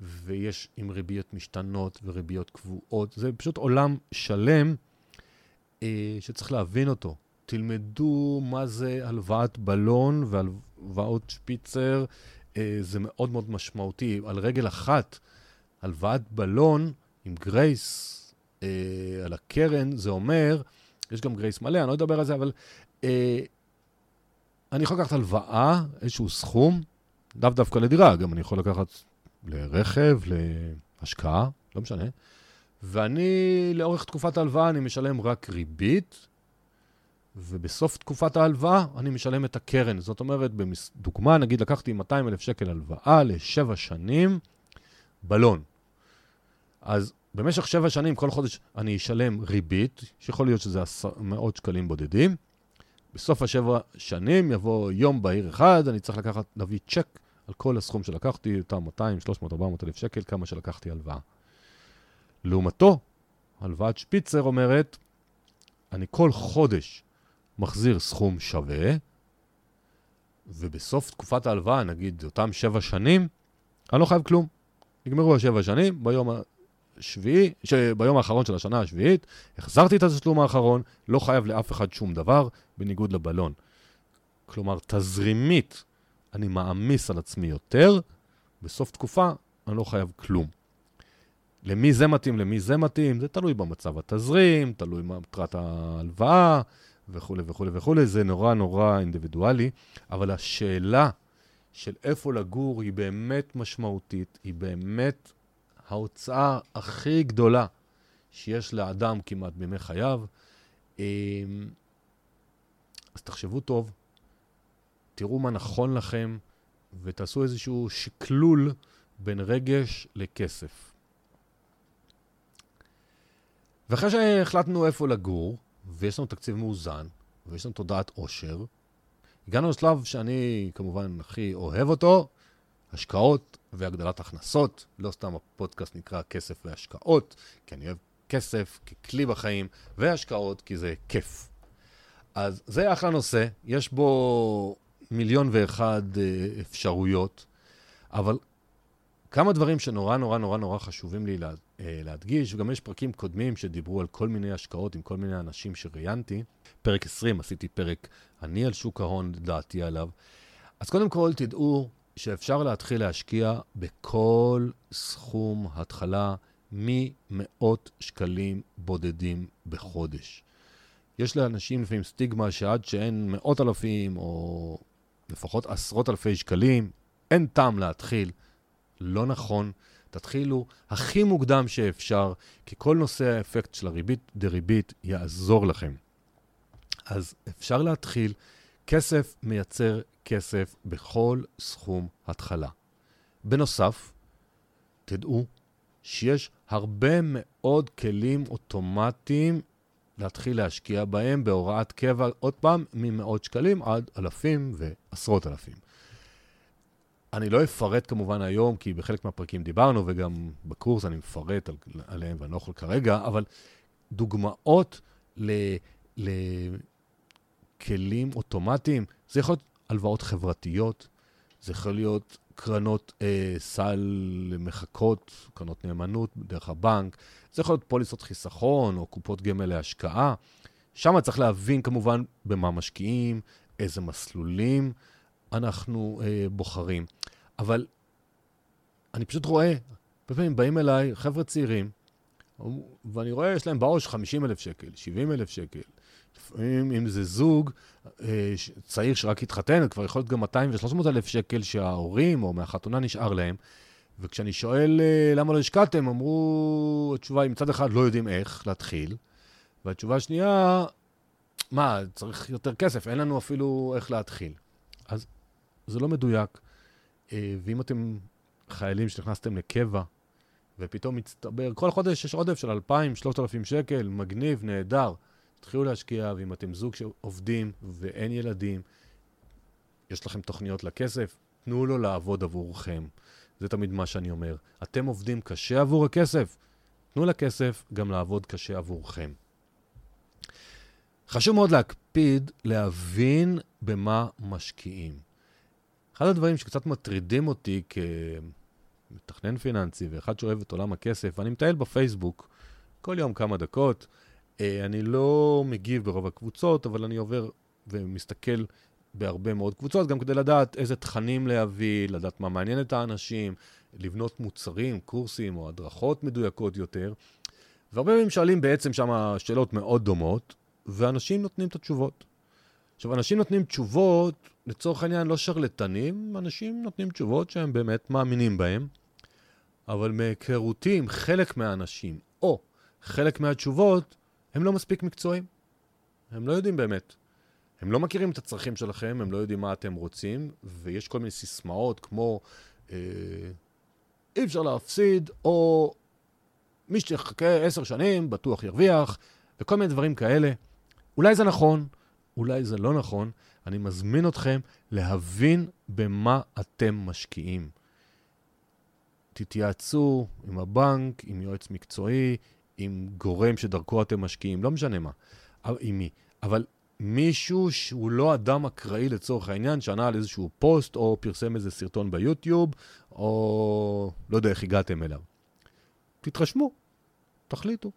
ויש עם ריביות משתנות וריביות קבועות. זה פשוט עולם שלם אה, שצריך להבין אותו. תלמדו מה זה הלוואת בלון והלוואות שפיצר, אה, זה מאוד מאוד משמעותי. על רגל אחת, הלוואת בלון עם גרייס אה, על הקרן, זה אומר, יש גם גרייס מלא, אני לא אדבר על זה, אבל אה, אני יכול לקחת הלוואה, איזשהו סכום, לאו דווקא לדירה, גם אני יכול לקחת לרכב, להשקעה, לא משנה. ואני, לאורך תקופת ההלוואה, אני משלם רק ריבית, ובסוף תקופת ההלוואה אני משלם את הקרן. זאת אומרת, דוגמה, נגיד לקחתי 200 אלף שקל הלוואה לשבע שנים, בלון. אז במשך שבע שנים, כל חודש אני אשלם ריבית, שיכול להיות שזה מאות שקלים בודדים. בסוף השבע שנים יבוא יום בהיר אחד, אני צריך לקחת, להביא צ'ק על כל הסכום שלקחתי, אותם 200, 300, 400 אלף שקל, כמה שלקחתי הלוואה. לעומתו, הלוואת שפיצר אומרת, אני כל חודש מחזיר סכום שווה, ובסוף תקופת ההלוואה, נגיד אותם שבע שנים, אני לא חייב כלום. נגמרו השבע שנים, ביום השביעי, ביום האחרון של השנה השביעית, החזרתי את התשלום האחרון, לא חייב לאף אחד שום דבר, בניגוד לבלון. כלומר, תזרימית, אני מעמיס על עצמי יותר, בסוף תקופה אני לא חייב כלום. למי זה מתאים, למי זה מתאים, זה תלוי במצב התזרים, תלוי במטרת ההלוואה וכולי וכולי וכולי, זה נורא נורא אינדיבידואלי, אבל השאלה של איפה לגור היא באמת משמעותית, היא באמת ההוצאה הכי גדולה שיש לאדם כמעט בימי חייו. אמ, אז תחשבו טוב, תראו מה נכון לכם, ותעשו איזשהו שקלול בין רגש לכסף. ואחרי שהחלטנו איפה לגור, ויש לנו תקציב מאוזן, ויש לנו תודעת עושר, הגענו לשלב שאני כמובן הכי אוהב אותו, השקעות והגדלת הכנסות. לא סתם הפודקאסט נקרא כסף והשקעות, כי אני אוהב כסף ככלי בחיים, והשקעות כי זה כיף. אז זה אחלה נושא, יש בו מיליון ואחד אה, אפשרויות, אבל כמה דברים שנורא נורא נורא נורא חשובים לי לה, אה, להדגיש, וגם יש פרקים קודמים שדיברו על כל מיני השקעות עם כל מיני אנשים שראיינתי. פרק 20, עשיתי פרק אני על שוק ההון, דעתי עליו. אז קודם כל, תדעו שאפשר להתחיל להשקיע בכל סכום התחלה ממאות שקלים בודדים בחודש. יש לאנשים לפעמים סטיגמה שעד שאין מאות אלפים או לפחות עשרות אלפי שקלים, אין טעם להתחיל. לא נכון. תתחילו הכי מוקדם שאפשר, כי כל נושא האפקט של הריבית דריבית יעזור לכם. אז אפשר להתחיל. כסף מייצר כסף בכל סכום התחלה. בנוסף, תדעו שיש הרבה מאוד כלים אוטומטיים להתחיל להשקיע בהם בהוראת קבע, עוד פעם, ממאות שקלים עד אלפים ועשרות אלפים. אני לא אפרט כמובן היום, כי בחלק מהפרקים דיברנו, וגם בקורס אני מפרט על, עליהם ואני לא יכול כרגע, אבל דוגמאות לכלים אוטומטיים, זה יכול להיות הלוואות חברתיות, זה יכול להיות קרנות אה, סל מחכות, קרנות נאמנות דרך הבנק, זה יכול להיות פוליסות חיסכון או קופות גמל להשקעה. שם צריך להבין כמובן במה משקיעים, איזה מסלולים אנחנו אה, בוחרים. אבל אני פשוט רואה, הרבה פעמים באים אליי חבר'ה צעירים, ואני רואה, יש להם בעו"ש 50 אלף שקל, 70 אלף שקל. לפעמים, אם זה זוג אה, צעיר שרק התחתן, כבר יכול להיות גם 200 ו-300 אלף שקל שההורים או מהחתונה נשאר להם. וכשאני שואל אה, למה לא השקעתם, אמרו, התשובה היא מצד אחד לא יודעים איך להתחיל, והתשובה השנייה, מה, צריך יותר כסף, אין לנו אפילו איך להתחיל. אז זה לא מדויק. אה, ואם אתם חיילים שנכנסתם לקבע, ופתאום מצטבר, כל חודש יש עודף של 2,000-3,000 שקל, מגניב, נהדר. תתחילו להשקיע, ואם אתם זוג שעובדים ואין ילדים, יש לכם תוכניות לכסף, תנו לו לעבוד עבורכם. זה תמיד מה שאני אומר. אתם עובדים קשה עבור הכסף, תנו לכסף גם לעבוד קשה עבורכם. חשוב מאוד להקפיד להבין במה משקיעים. אחד הדברים שקצת מטרידים אותי כמתכנן פיננסי ואחד שאוהב את עולם הכסף, ואני מטייל בפייסבוק כל יום כמה דקות, אני לא מגיב ברוב הקבוצות, אבל אני עובר ומסתכל בהרבה מאוד קבוצות, גם כדי לדעת איזה תכנים להביא, לדעת מה מעניין את האנשים, לבנות מוצרים, קורסים או הדרכות מדויקות יותר. והרבה פעמים שואלים בעצם שם שאלות מאוד דומות, ואנשים נותנים את התשובות. עכשיו, אנשים נותנים תשובות, לצורך העניין, לא שרלטנים, אנשים נותנים תשובות שהם באמת מאמינים בהם, אבל מהיכרותי עם חלק מהאנשים, או חלק מהתשובות, הם לא מספיק מקצועיים. הם לא יודעים באמת. הם לא מכירים את הצרכים שלכם, הם לא יודעים מה אתם רוצים, ויש כל מיני סיסמאות כמו אה, אי אפשר להפסיד, או מי שיחכה עשר שנים בטוח ירוויח, וכל מיני דברים כאלה. אולי זה נכון, אולי זה לא נכון. אני מזמין אתכם להבין במה אתם משקיעים. תתייעצו עם הבנק, עם יועץ מקצועי, עם גורם שדרכו אתם משקיעים, לא משנה מה, עם מי. אבל מישהו שהוא לא אדם אקראי לצורך העניין, שענה על איזשהו פוסט, או פרסם איזה סרטון ביוטיוב, או לא יודע איך הגעתם אליו. תתרשמו, תחליטו.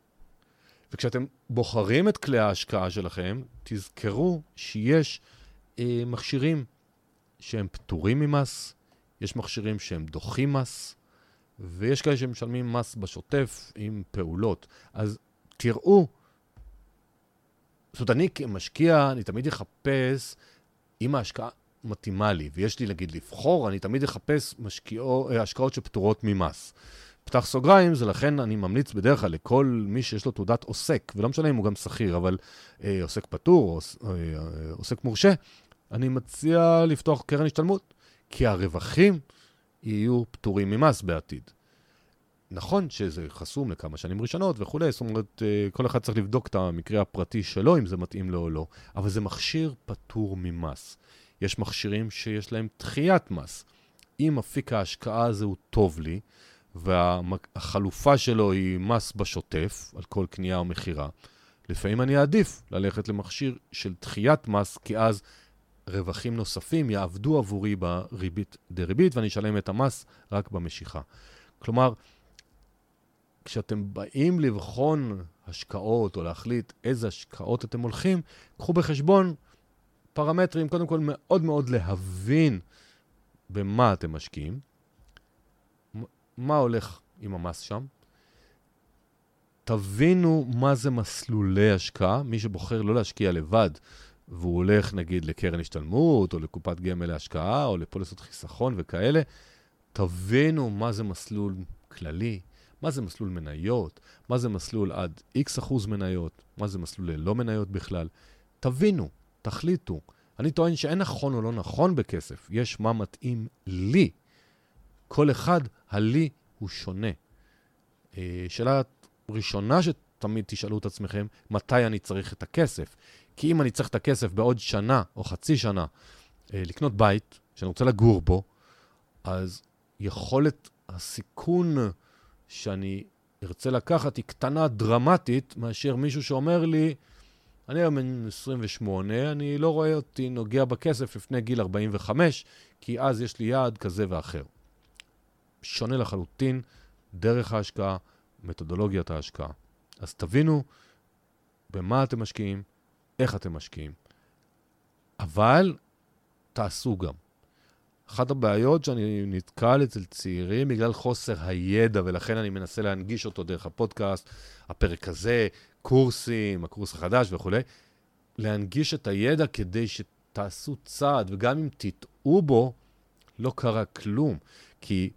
וכשאתם בוחרים את כלי ההשקעה שלכם, תזכרו שיש אה, מכשירים שהם פטורים ממס, יש מכשירים שהם דוחים מס, ויש כאלה שמשלמים מס בשוטף עם פעולות. אז תראו, זאת אומרת, אני כמשקיע, אני תמיד אחפש אם ההשקעה מתאימה לי, ויש לי, נגיד, לבחור, אני תמיד אחפש משקיעו, אה, השקעות שפטורות ממס. פתח סוגריים, זה לכן אני ממליץ בדרך כלל לכל מי שיש לו תעודת עוסק, ולא משנה אם הוא גם שכיר, אבל אה, עוסק פטור או אה, אה, עוסק מורשה, אני מציע לפתוח קרן השתלמות, כי הרווחים יהיו פטורים ממס בעתיד. נכון שזה חסום לכמה שנים ראשונות וכולי, זאת אומרת, אה, כל אחד צריך לבדוק את המקרה הפרטי שלו, אם זה מתאים לו או לא, אבל זה מכשיר פטור ממס. יש מכשירים שיש להם דחיית מס. אם אפיק ההשקעה הזה הוא טוב לי, והחלופה שלו היא מס בשוטף על כל קנייה או מכירה, לפעמים אני אעדיף ללכת למכשיר של דחיית מס, כי אז רווחים נוספים יעבדו עבורי בריבית דריבית, ואני אשלם את המס רק במשיכה. כלומר, כשאתם באים לבחון השקעות או להחליט איזה השקעות אתם הולכים, קחו בחשבון פרמטרים, קודם כל מאוד מאוד להבין במה אתם משקיעים, מה הולך עם המס שם, תבינו מה זה מסלולי השקעה, מי שבוחר לא להשקיע לבד, והוא הולך נגיד לקרן השתלמות, או לקופת גמל להשקעה, או לפוליסות חיסכון וכאלה, תבינו מה זה מסלול כללי, מה זה מסלול מניות, מה זה מסלול עד X אחוז מניות, מה זה מסלול ללא מניות בכלל. תבינו, תחליטו. אני טוען שאין נכון או לא נכון בכסף, יש מה מתאים לי. כל אחד, הלי הוא שונה. אה, שאלה ראשונה שתמיד תשאלו את עצמכם, מתי אני צריך את הכסף? כי אם אני צריך את הכסף בעוד שנה או חצי שנה אה, לקנות בית שאני רוצה לגור בו, אז יכולת הסיכון שאני ארצה לקחת היא קטנה דרמטית מאשר מישהו שאומר לי, אני היום בן 28, אני לא רואה אותי נוגע בכסף לפני גיל 45, כי אז יש לי יעד כזה ואחר. שונה לחלוטין, דרך ההשקעה, מתודולוגיית ההשקעה. אז תבינו במה אתם משקיעים, איך אתם משקיעים. אבל תעשו גם. אחת הבעיות שאני נתקל אצל צעירים בגלל חוסר הידע, ולכן אני מנסה להנגיש אותו דרך הפודקאסט, הפרק הזה, קורסים, הקורס החדש וכולי, להנגיש את הידע כדי שתעשו צעד, וגם אם תטעו בו, לא קרה כלום. כי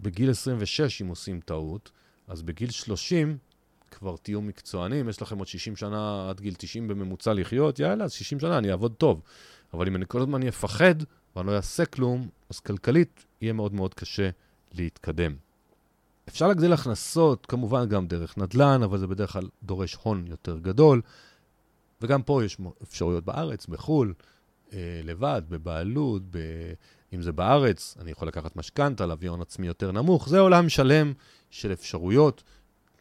בגיל 26, אם עושים טעות, אז בגיל 30 כבר תהיו מקצוענים, יש לכם עוד 60 שנה עד גיל 90 בממוצע לחיות, יאללה, אז 60 שנה אני אעבוד טוב. אבל אם אני כל הזמן אפחד ואני לא אעשה כלום, אז כלכלית יהיה מאוד מאוד קשה להתקדם. אפשר להגדיל הכנסות, כמובן גם דרך נדל"ן, אבל זה בדרך כלל דורש הון יותר גדול. וגם פה יש אפשרויות בארץ, בחו"ל, אה, לבד, בבעלות, ב... אם זה בארץ, אני יכול לקחת משכנתה, להביא הון עצמי יותר נמוך. זה עולם שלם של אפשרויות,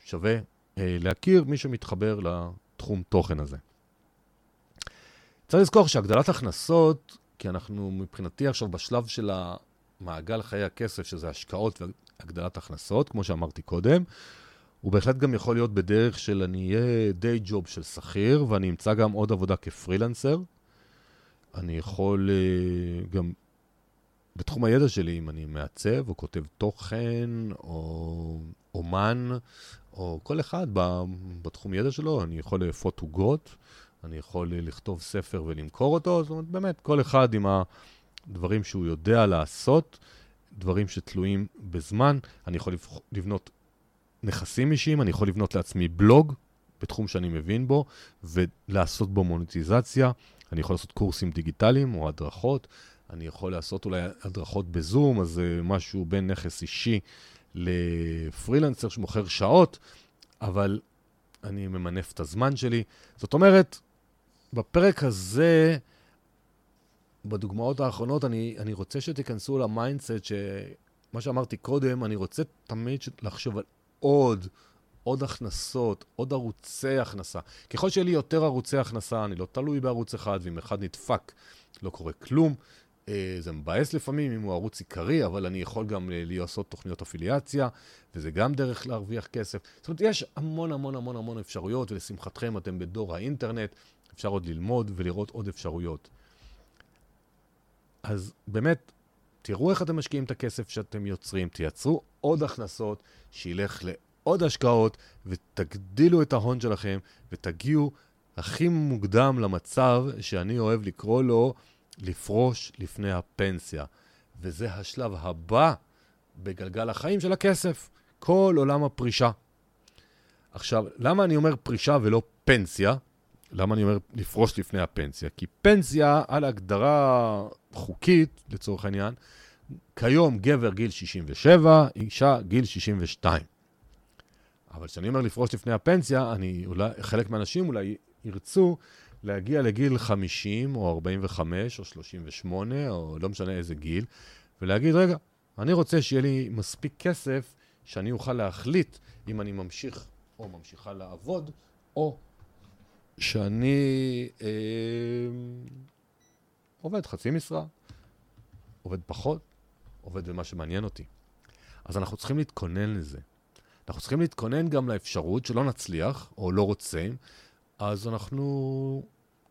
שווה להכיר מי שמתחבר לתחום תוכן הזה. צריך לזכור שהגדלת הכנסות, כי אנחנו מבחינתי עכשיו בשלב של המעגל חיי הכסף, שזה השקעות והגדלת הכנסות, כמו שאמרתי קודם, הוא בהחלט גם יכול להיות בדרך של אני אהיה די ג'וב של שכיר, ואני אמצא גם עוד עבודה כפרילנסר. אני יכול uh, גם, בתחום הידע שלי, אם אני מעצב או כותב תוכן או אומן, או כל אחד בתחום ידע שלו, אני יכול לאפות עוגות, אני יכול לכתוב ספר ולמכור אותו, זאת אומרת, באמת, כל אחד עם הדברים שהוא יודע לעשות, דברים שתלויים בזמן. אני יכול לבנות נכסים אישיים, אני יכול לבנות לעצמי בלוג בתחום שאני מבין בו, ולעשות בו מוניטיזציה. אני יכול לעשות קורסים דיגיטליים או הדרכות. אני יכול לעשות אולי הדרכות בזום, אז זה משהו בין נכס אישי לפרילנסר שמוכר שעות, אבל אני ממנף את הזמן שלי. זאת אומרת, בפרק הזה, בדוגמאות האחרונות, אני, אני רוצה שתיכנסו ל mindset שמה שאמרתי קודם, אני רוצה תמיד לחשוב על עוד, עוד הכנסות, עוד ערוצי הכנסה. ככל שיהיה לי יותר ערוצי הכנסה, אני לא תלוי בערוץ אחד, ואם אחד נדפק, לא קורה כלום. אה, זה מבאס לפעמים אם הוא ערוץ עיקרי, אבל אני יכול גם אה, לעשות תוכניות אפיליאציה, וזה גם דרך להרוויח כסף. זאת אומרת, יש המון המון המון המון אפשרויות, ולשמחתכם אתם בדור האינטרנט, אפשר עוד ללמוד ולראות עוד אפשרויות. אז באמת, תראו איך אתם משקיעים את הכסף שאתם יוצרים, תייצרו עוד הכנסות, שילך לעוד השקעות, ותגדילו את ההון שלכם, ותגיעו הכי מוקדם למצב שאני אוהב לקרוא לו לפרוש לפני הפנסיה. וזה השלב הבא בגלגל החיים של הכסף, כל עולם הפרישה. עכשיו, למה אני אומר פרישה ולא פנסיה? למה אני אומר לפרוש לפני הפנסיה? כי פנסיה, על הגדרה חוקית, לצורך העניין, כיום גבר גיל 67, אישה גיל 62. אבל כשאני אומר לפרוש לפני הפנסיה, אני אולי, חלק מהאנשים אולי ירצו להגיע לגיל 50 או 45 או 38 או לא משנה איזה גיל, ולהגיד, רגע, אני רוצה שיהיה לי מספיק כסף שאני אוכל להחליט אם אני ממשיך או ממשיכה לעבוד, או שאני אה, עובד חצי משרה, עובד פחות, עובד במה שמעניין אותי. אז אנחנו צריכים להתכונן לזה. אנחנו צריכים להתכונן גם לאפשרות שלא נצליח, או לא רוצים, אז אנחנו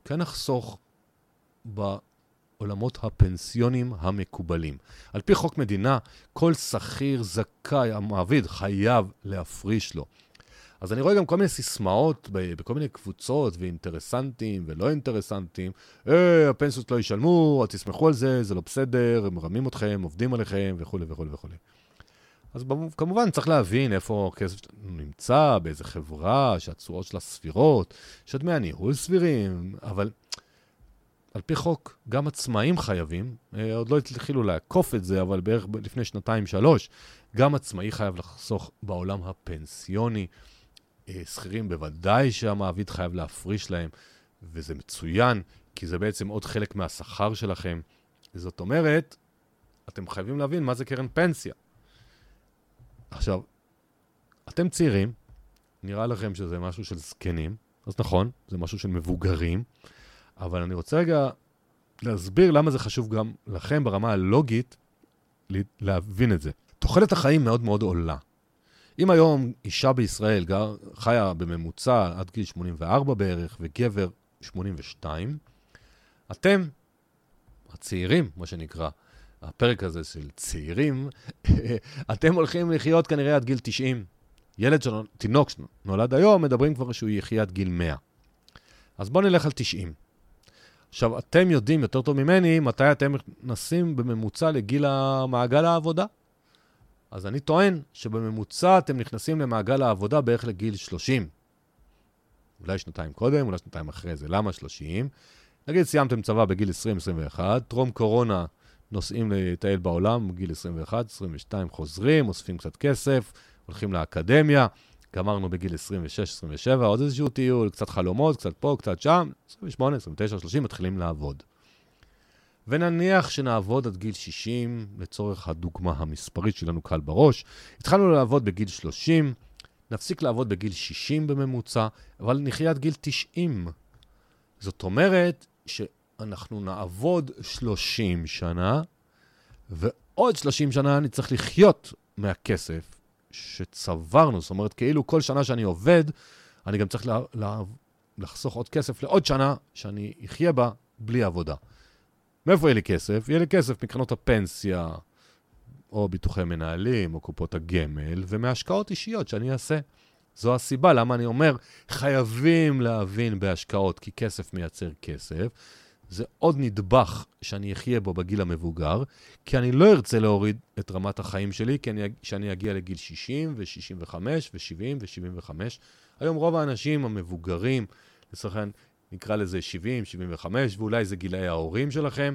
כן נחסוך העולמות הפנסיונים המקובלים. על פי חוק מדינה, כל שכיר זכאי, המעביד, חייב להפריש לו. אז אני רואה גם כל מיני סיסמאות בכל מיני קבוצות, ואינטרסנטים ולא אינטרסנטים. אה, הפנסיות לא ישלמו, תסמכו על זה, זה לא בסדר, הם מרמים אתכם, עובדים עליכם, וכולי וכולי וכולי. אז כמובן צריך להבין איפה הכסף נמצא, באיזה חברה, שהתשואות שלה סבירות, שדמי הניהול סבירים, אבל על פי חוק, גם עצמאים חייבים, אה, עוד לא התחילו לעקוף את זה, אבל בערך לפני שנתיים-שלוש, גם עצמאי חייב לחסוך בעולם הפנסיוני. אה, שכירים בוודאי שהמעביד חייב להפריש להם, וזה מצוין, כי זה בעצם עוד חלק מהשכר שלכם. זאת אומרת, אתם חייבים להבין מה זה קרן פנסיה. עכשיו, אתם צעירים, נראה לכם שזה משהו של זקנים, אז נכון, זה משהו של מבוגרים, אבל אני רוצה רגע להסביר למה זה חשוב גם לכם ברמה הלוגית להבין את זה. תוחלת החיים מאוד מאוד עולה. אם היום אישה בישראל גר, חיה בממוצע עד גיל 84 בערך, וגבר 82, אתם, הצעירים, מה שנקרא, הפרק הזה של צעירים, אתם הולכים לחיות כנראה עד גיל 90. ילד, של... תינוק שנולד היום, מדברים כבר שהוא יחיה עד גיל 100. אז בואו נלך על 90. עכשיו, אתם יודעים יותר טוב ממני מתי אתם נכנסים בממוצע לגיל המעגל העבודה. אז אני טוען שבממוצע אתם נכנסים למעגל העבודה בערך לגיל 30. אולי שנתיים קודם, אולי שנתיים אחרי זה. למה 30? נגיד סיימתם צבא בגיל 20-21, טרום קורונה נוסעים לטייל בעולם בגיל 21, 22 חוזרים, אוספים קצת כסף, הולכים לאקדמיה, גמרנו בגיל 26-27, עוד איזשהו טיול, קצת חלומות, קצת פה, קצת שם, 28, 29, 30, מתחילים לעבוד. ונניח שנעבוד עד גיל 60, לצורך הדוגמה המספרית שלנו קל בראש. התחלנו לעבוד בגיל 30, נפסיק לעבוד בגיל 60 בממוצע, אבל נחיה עד גיל 90. זאת אומרת שאנחנו נעבוד 30 שנה, ועוד 30 שנה אני צריך לחיות מהכסף שצברנו. זאת אומרת, כאילו כל שנה שאני עובד, אני גם צריך לה, לה, לחסוך עוד כסף לעוד שנה שאני אחיה בה בלי עבודה. מאיפה יהיה לי כסף? יהיה לי כסף מקרנות הפנסיה, או ביטוחי מנהלים, או קופות הגמל, ומהשקעות אישיות שאני אעשה. זו הסיבה למה אני אומר, חייבים להבין בהשקעות, כי כסף מייצר כסף. זה עוד נדבך שאני אחיה בו בגיל המבוגר, כי אני לא ארצה להוריד את רמת החיים שלי, כי אני, שאני אגיע לגיל 60 ו-65 ו-70 ו-75. היום רוב האנשים המבוגרים, לצורך העניין, נקרא לזה 70, 75, ואולי זה גילאי ההורים שלכם.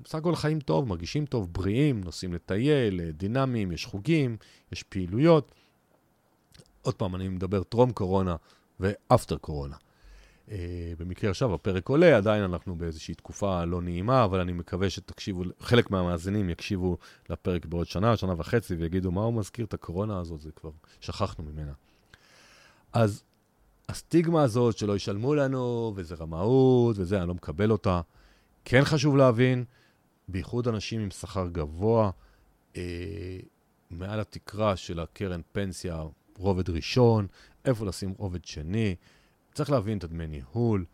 בסך הכל חיים טוב, מרגישים טוב, בריאים, נוסעים לטייל, דינמיים, יש חוגים, יש פעילויות. עוד פעם, אני מדבר טרום קורונה ואפטר קורונה. Uh, במקרה עכשיו הפרק עולה, עדיין אנחנו באיזושהי תקופה לא נעימה, אבל אני מקווה שתקשיבו, חלק מהמאזינים יקשיבו לפרק בעוד שנה, שנה וחצי, ויגידו, מה הוא מזכיר את הקורונה הזאת, זה כבר שכחנו ממנה. אז הסטיגמה הזאת שלא ישלמו לנו, וזה רמאות, וזה, אני לא מקבל אותה. כן חשוב להבין, בייחוד אנשים עם שכר גבוה, אה, מעל התקרה של הקרן פנסיה, רובד ראשון, איפה לשים רובד שני. צריך להבין את הדמי ניהול.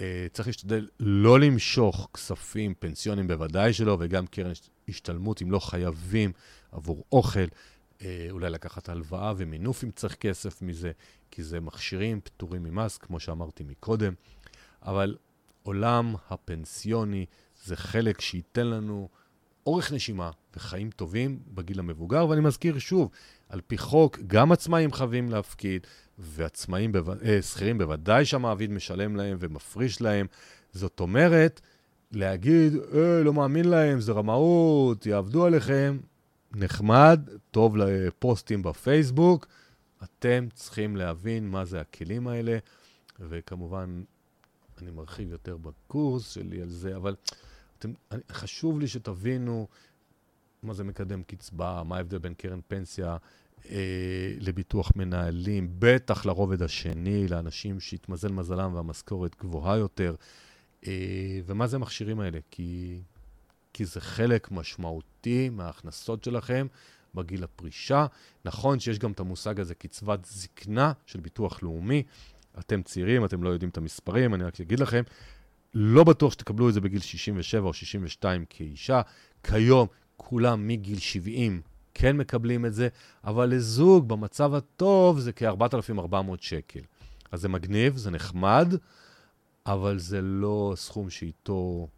אה, צריך להשתדל לא למשוך כספים פנסיונים, בוודאי שלא, וגם קרן השתלמות, אם לא חייבים, עבור אוכל. אה, אולי לקחת הלוואה ומינוף אם צריך כסף מזה, כי זה מכשירים פטורים ממס, כמו שאמרתי מקודם. אבל עולם הפנסיוני זה חלק שייתן לנו אורך נשימה וחיים טובים בגיל המבוגר, ואני מזכיר שוב, על פי חוק, גם עצמאים חייבים להפקיד, ועצמאים, בו... אה, שכירים בוודאי שהמעביד משלם להם ומפריש להם. זאת אומרת, להגיד, אה, לא מאמין להם, זה רמאות, יעבדו עליכם, נחמד, טוב לפוסטים בפייסבוק. אתם צריכים להבין מה זה הכלים האלה, וכמובן, אני מרחיב יותר בקורס שלי על זה, אבל אתם, אני, חשוב לי שתבינו מה זה מקדם קצבה, מה ההבדל בין קרן פנסיה לביטוח מנהלים, בטח לרובד השני, לאנשים שהתמזל מזלם והמשכורת גבוהה יותר, אה, ומה זה המכשירים האלה, כי כי זה חלק משמעותי מההכנסות שלכם בגיל הפרישה. נכון שיש גם את המושג הזה, קצבת זקנה של ביטוח לאומי. אתם צעירים, אתם לא יודעים את המספרים, אני רק אגיד לכם, לא בטוח שתקבלו את זה בגיל 67 או 62 כאישה. כיום כולם מגיל 70 כן מקבלים את זה, אבל לזוג במצב הטוב זה כ-4,400 שקל. אז זה מגניב, זה נחמד, אבל זה לא סכום שאיתו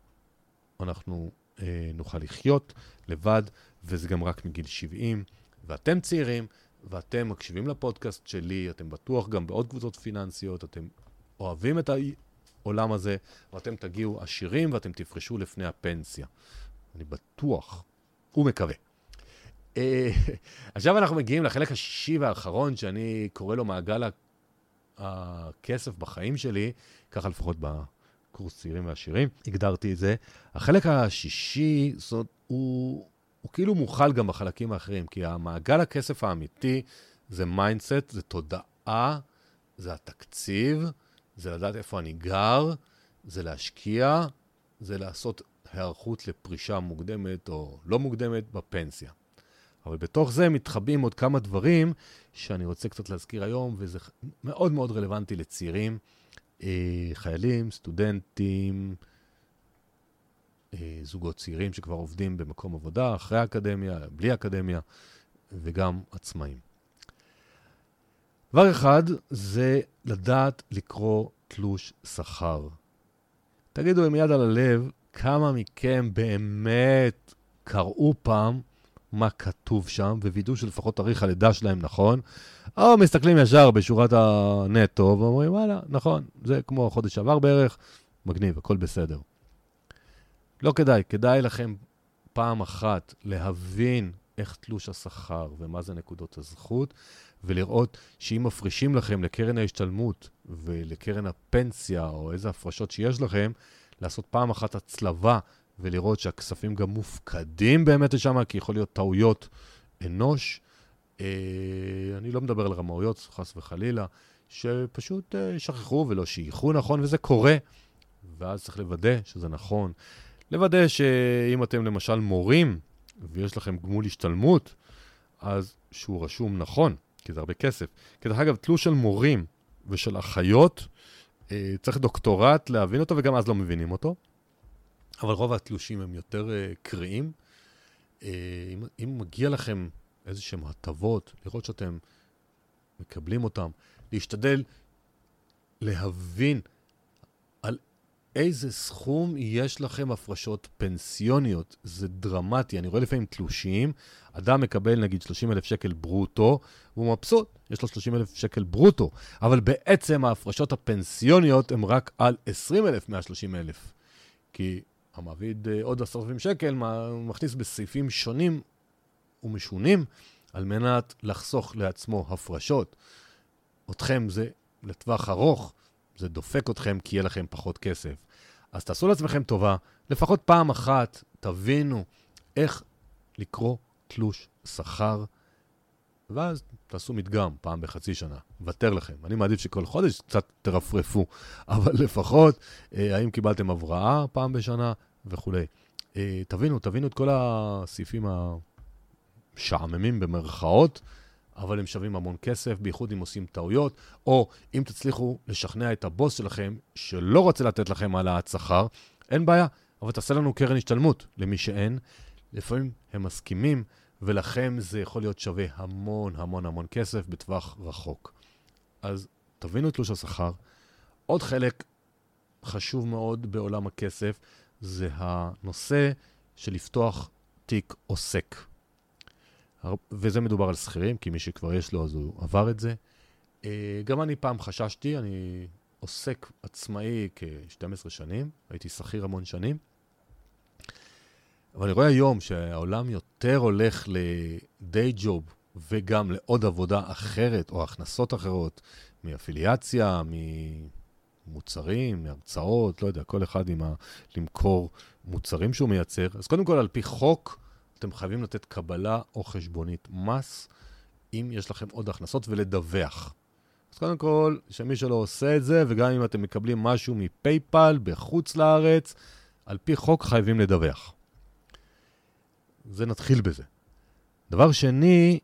אנחנו אה, נוכל לחיות לבד, וזה גם רק מגיל 70. ואתם צעירים, ואתם מקשיבים לפודקאסט שלי, אתם בטוח גם בעוד קבוצות פיננסיות, אתם אוהבים את העולם הזה, ואתם תגיעו עשירים ואתם תפרשו לפני הפנסיה. אני בטוח ומקווה. אה, עכשיו אנחנו מגיעים לחלק השישי והאחרון, שאני קורא לו מעגל הכסף בחיים שלי, ככה לפחות בקורס צעירים ועשירים, הגדרתי את זה. החלק השישי, זאת, הוא, הוא כאילו מוכל גם בחלקים האחרים, כי המעגל הכסף האמיתי זה mindset, זה תודעה, זה התקציב, זה לדעת איפה אני גר, זה להשקיע, זה לעשות היערכות לפרישה מוקדמת או לא מוקדמת בפנסיה. אבל בתוך זה מתחבאים עוד כמה דברים שאני רוצה קצת להזכיר היום, וזה מאוד מאוד רלוונטי לצעירים, אה, חיילים, סטודנטים, אה, זוגות צעירים שכבר עובדים במקום עבודה, אחרי האקדמיה, בלי אקדמיה, וגם עצמאים. דבר אחד זה לדעת לקרוא תלוש שכר. תגידו עם יד על הלב, כמה מכם באמת קראו פעם מה כתוב שם, ווידאו שלפחות תאריך הלידה שלהם נכון, או מסתכלים ישר בשורת הנטו ואומרים, וואלה, נכון, זה כמו החודש שעבר בערך, מגניב, הכל בסדר. לא כדאי, כדאי לכם פעם אחת להבין איך תלוש השכר ומה זה נקודות הזכות, ולראות שאם מפרישים לכם לקרן ההשתלמות ולקרן הפנסיה, או איזה הפרשות שיש לכם, לעשות פעם אחת הצלבה ולראות שהכספים גם מופקדים באמת לשם, כי יכול להיות טעויות אנוש. אה, אני לא מדבר על רמאויות, חס וחלילה, שפשוט אה, שכחו ולא שייכו נכון, וזה קורה. ואז צריך לוודא שזה נכון. לוודא שאם אתם למשל מורים ויש לכם גמול השתלמות, אז שהוא רשום נכון, כי זה הרבה כסף. כי דרך אגב, תלוש של מורים ושל אחיות, אה, צריך דוקטורט להבין אותו, וגם אז לא מבינים אותו. אבל רוב התלושים הם יותר uh, קריאים. Uh, אם, אם מגיע לכם איזה שהם הטבות, לראות שאתם מקבלים אותם, להשתדל להבין על איזה סכום יש לכם הפרשות פנסיוניות. זה דרמטי. אני רואה לפעמים תלושים, אדם מקבל נגיד 30 אלף שקל ברוטו, והוא מבסוט, יש לו 30 אלף שקל ברוטו, אבל בעצם ההפרשות הפנסיוניות הן רק על 20 אלף 130 אלף. כי המעביד אה, עוד עשרת אלפים שקל, מכניס בסעיפים שונים ומשונים על מנת לחסוך לעצמו הפרשות. אתכם זה לטווח ארוך, זה דופק אתכם כי יהיה לכם פחות כסף. אז תעשו לעצמכם טובה, לפחות פעם אחת תבינו איך לקרוא תלוש שכר, ואז תעשו מדגם פעם בחצי שנה, ותר לכם. אני מעדיף שכל חודש קצת תרפרפו, אבל לפחות, אה, האם קיבלתם הבראה פעם בשנה וכולי. אה, תבינו, תבינו את כל הסעיפים המשעממים במרכאות, אבל הם שווים המון כסף, בייחוד אם עושים טעויות, או אם תצליחו לשכנע את הבוס שלכם שלא רוצה לתת לכם העלאת שכר, אין בעיה, אבל תעשה לנו קרן השתלמות למי שאין. לפעמים הם מסכימים, ולכם זה יכול להיות שווה המון המון המון כסף בטווח רחוק. אז תבינו את תלוש השכר. עוד חלק חשוב מאוד בעולם הכסף זה הנושא של לפתוח תיק עוסק. וזה מדובר על שכירים, כי מי שכבר יש לו אז הוא עבר את זה. אה, גם אני פעם חששתי, אני עוסק עצמאי כ-12 שנים, הייתי שכיר המון שנים. אבל אני רואה היום שהעולם יותר הולך לדיי ג'וב וגם לעוד עבודה אחרת או הכנסות אחרות, מאפיליאציה, ממוצרים, מהרצאות, לא יודע, כל אחד עם ה... למכור מוצרים שהוא מייצר. אז קודם כל, על פי חוק, אתם חייבים לתת קבלה או חשבונית מס, אם יש לכם עוד הכנסות, ולדווח. אז קודם כל, שמי שלא עושה את זה, וגם אם אתם מקבלים משהו מפייפל בחוץ לארץ, על פי חוק חייבים לדווח. זה נתחיל בזה. דבר שני,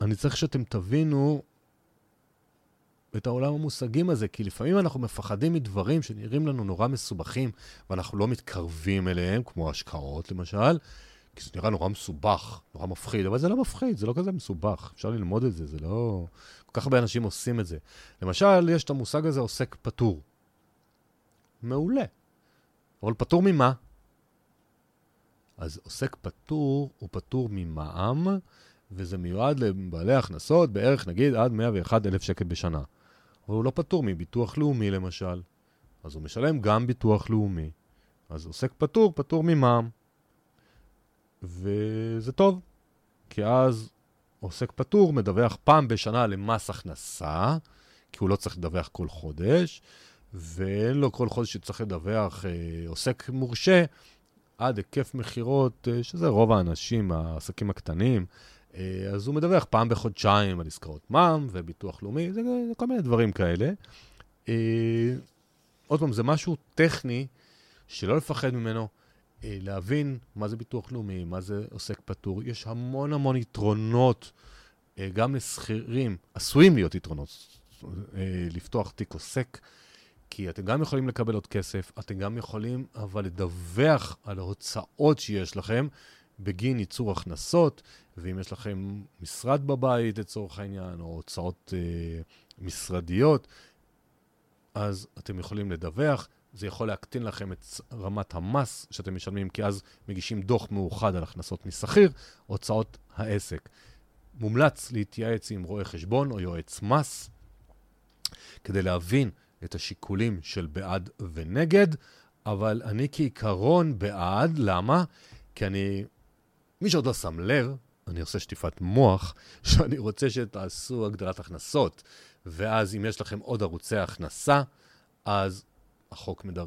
אני צריך שאתם תבינו את העולם המושגים הזה, כי לפעמים אנחנו מפחדים מדברים שנראים לנו נורא מסובכים, ואנחנו לא מתקרבים אליהם, כמו השקעות למשל, כי זה נראה נורא מסובך, נורא מפחיד, אבל זה לא מפחיד, זה לא כזה מסובך, אפשר ללמוד את זה, זה לא... כל כך הרבה אנשים עושים את זה. למשל, יש את המושג הזה עוסק פטור. מעולה. אבל פטור ממה? אז עוסק פטור הוא פטור ממע"מ, וזה מיועד לבעלי הכנסות בערך נגיד עד 101 אלף שקל בשנה. אבל הוא לא פטור מביטוח לאומי למשל. אז הוא משלם גם ביטוח לאומי. אז עוסק פטור, פטור ממע"מ. וזה טוב, כי אז עוסק פטור מדווח פעם בשנה למס הכנסה, כי הוא לא צריך לדווח כל חודש, ואין לו כל חודש שצריך לדווח אה, עוסק מורשה עד היקף מכירות, אה, שזה רוב האנשים, העסקים הקטנים, אה, אז הוא מדווח פעם בחודשיים על עסקאות מע"מ וביטוח לאומי, זה, זה כל מיני דברים כאלה. אה, עוד פעם, זה משהו טכני שלא לפחד ממנו, להבין מה זה ביטוח לאומי, מה זה עוסק פטור. יש המון המון יתרונות, גם לשכירים, עשויים להיות יתרונות, לפתוח תיק עוסק. כי אתם גם יכולים לקבל עוד כסף, אתם גם יכולים אבל לדווח על ההוצאות שיש לכם בגין ייצור הכנסות, ואם יש לכם משרד בבית לצורך העניין, או הוצאות אה, משרדיות, אז אתם יכולים לדווח. זה יכול להקטין לכם את רמת המס שאתם משלמים, כי אז מגישים דוח מאוחד על הכנסות משכיר, הוצאות העסק. מומלץ להתייעץ עם רואה חשבון או יועץ מס כדי להבין את השיקולים של בעד ונגד, אבל אני כעיקרון בעד, למה? כי אני, מי שעוד לא שם לב, אני עושה שטיפת מוח, שאני רוצה שתעשו הגדלת הכנסות, ואז אם יש לכם עוד ערוצי הכנסה, אז החוק מדר...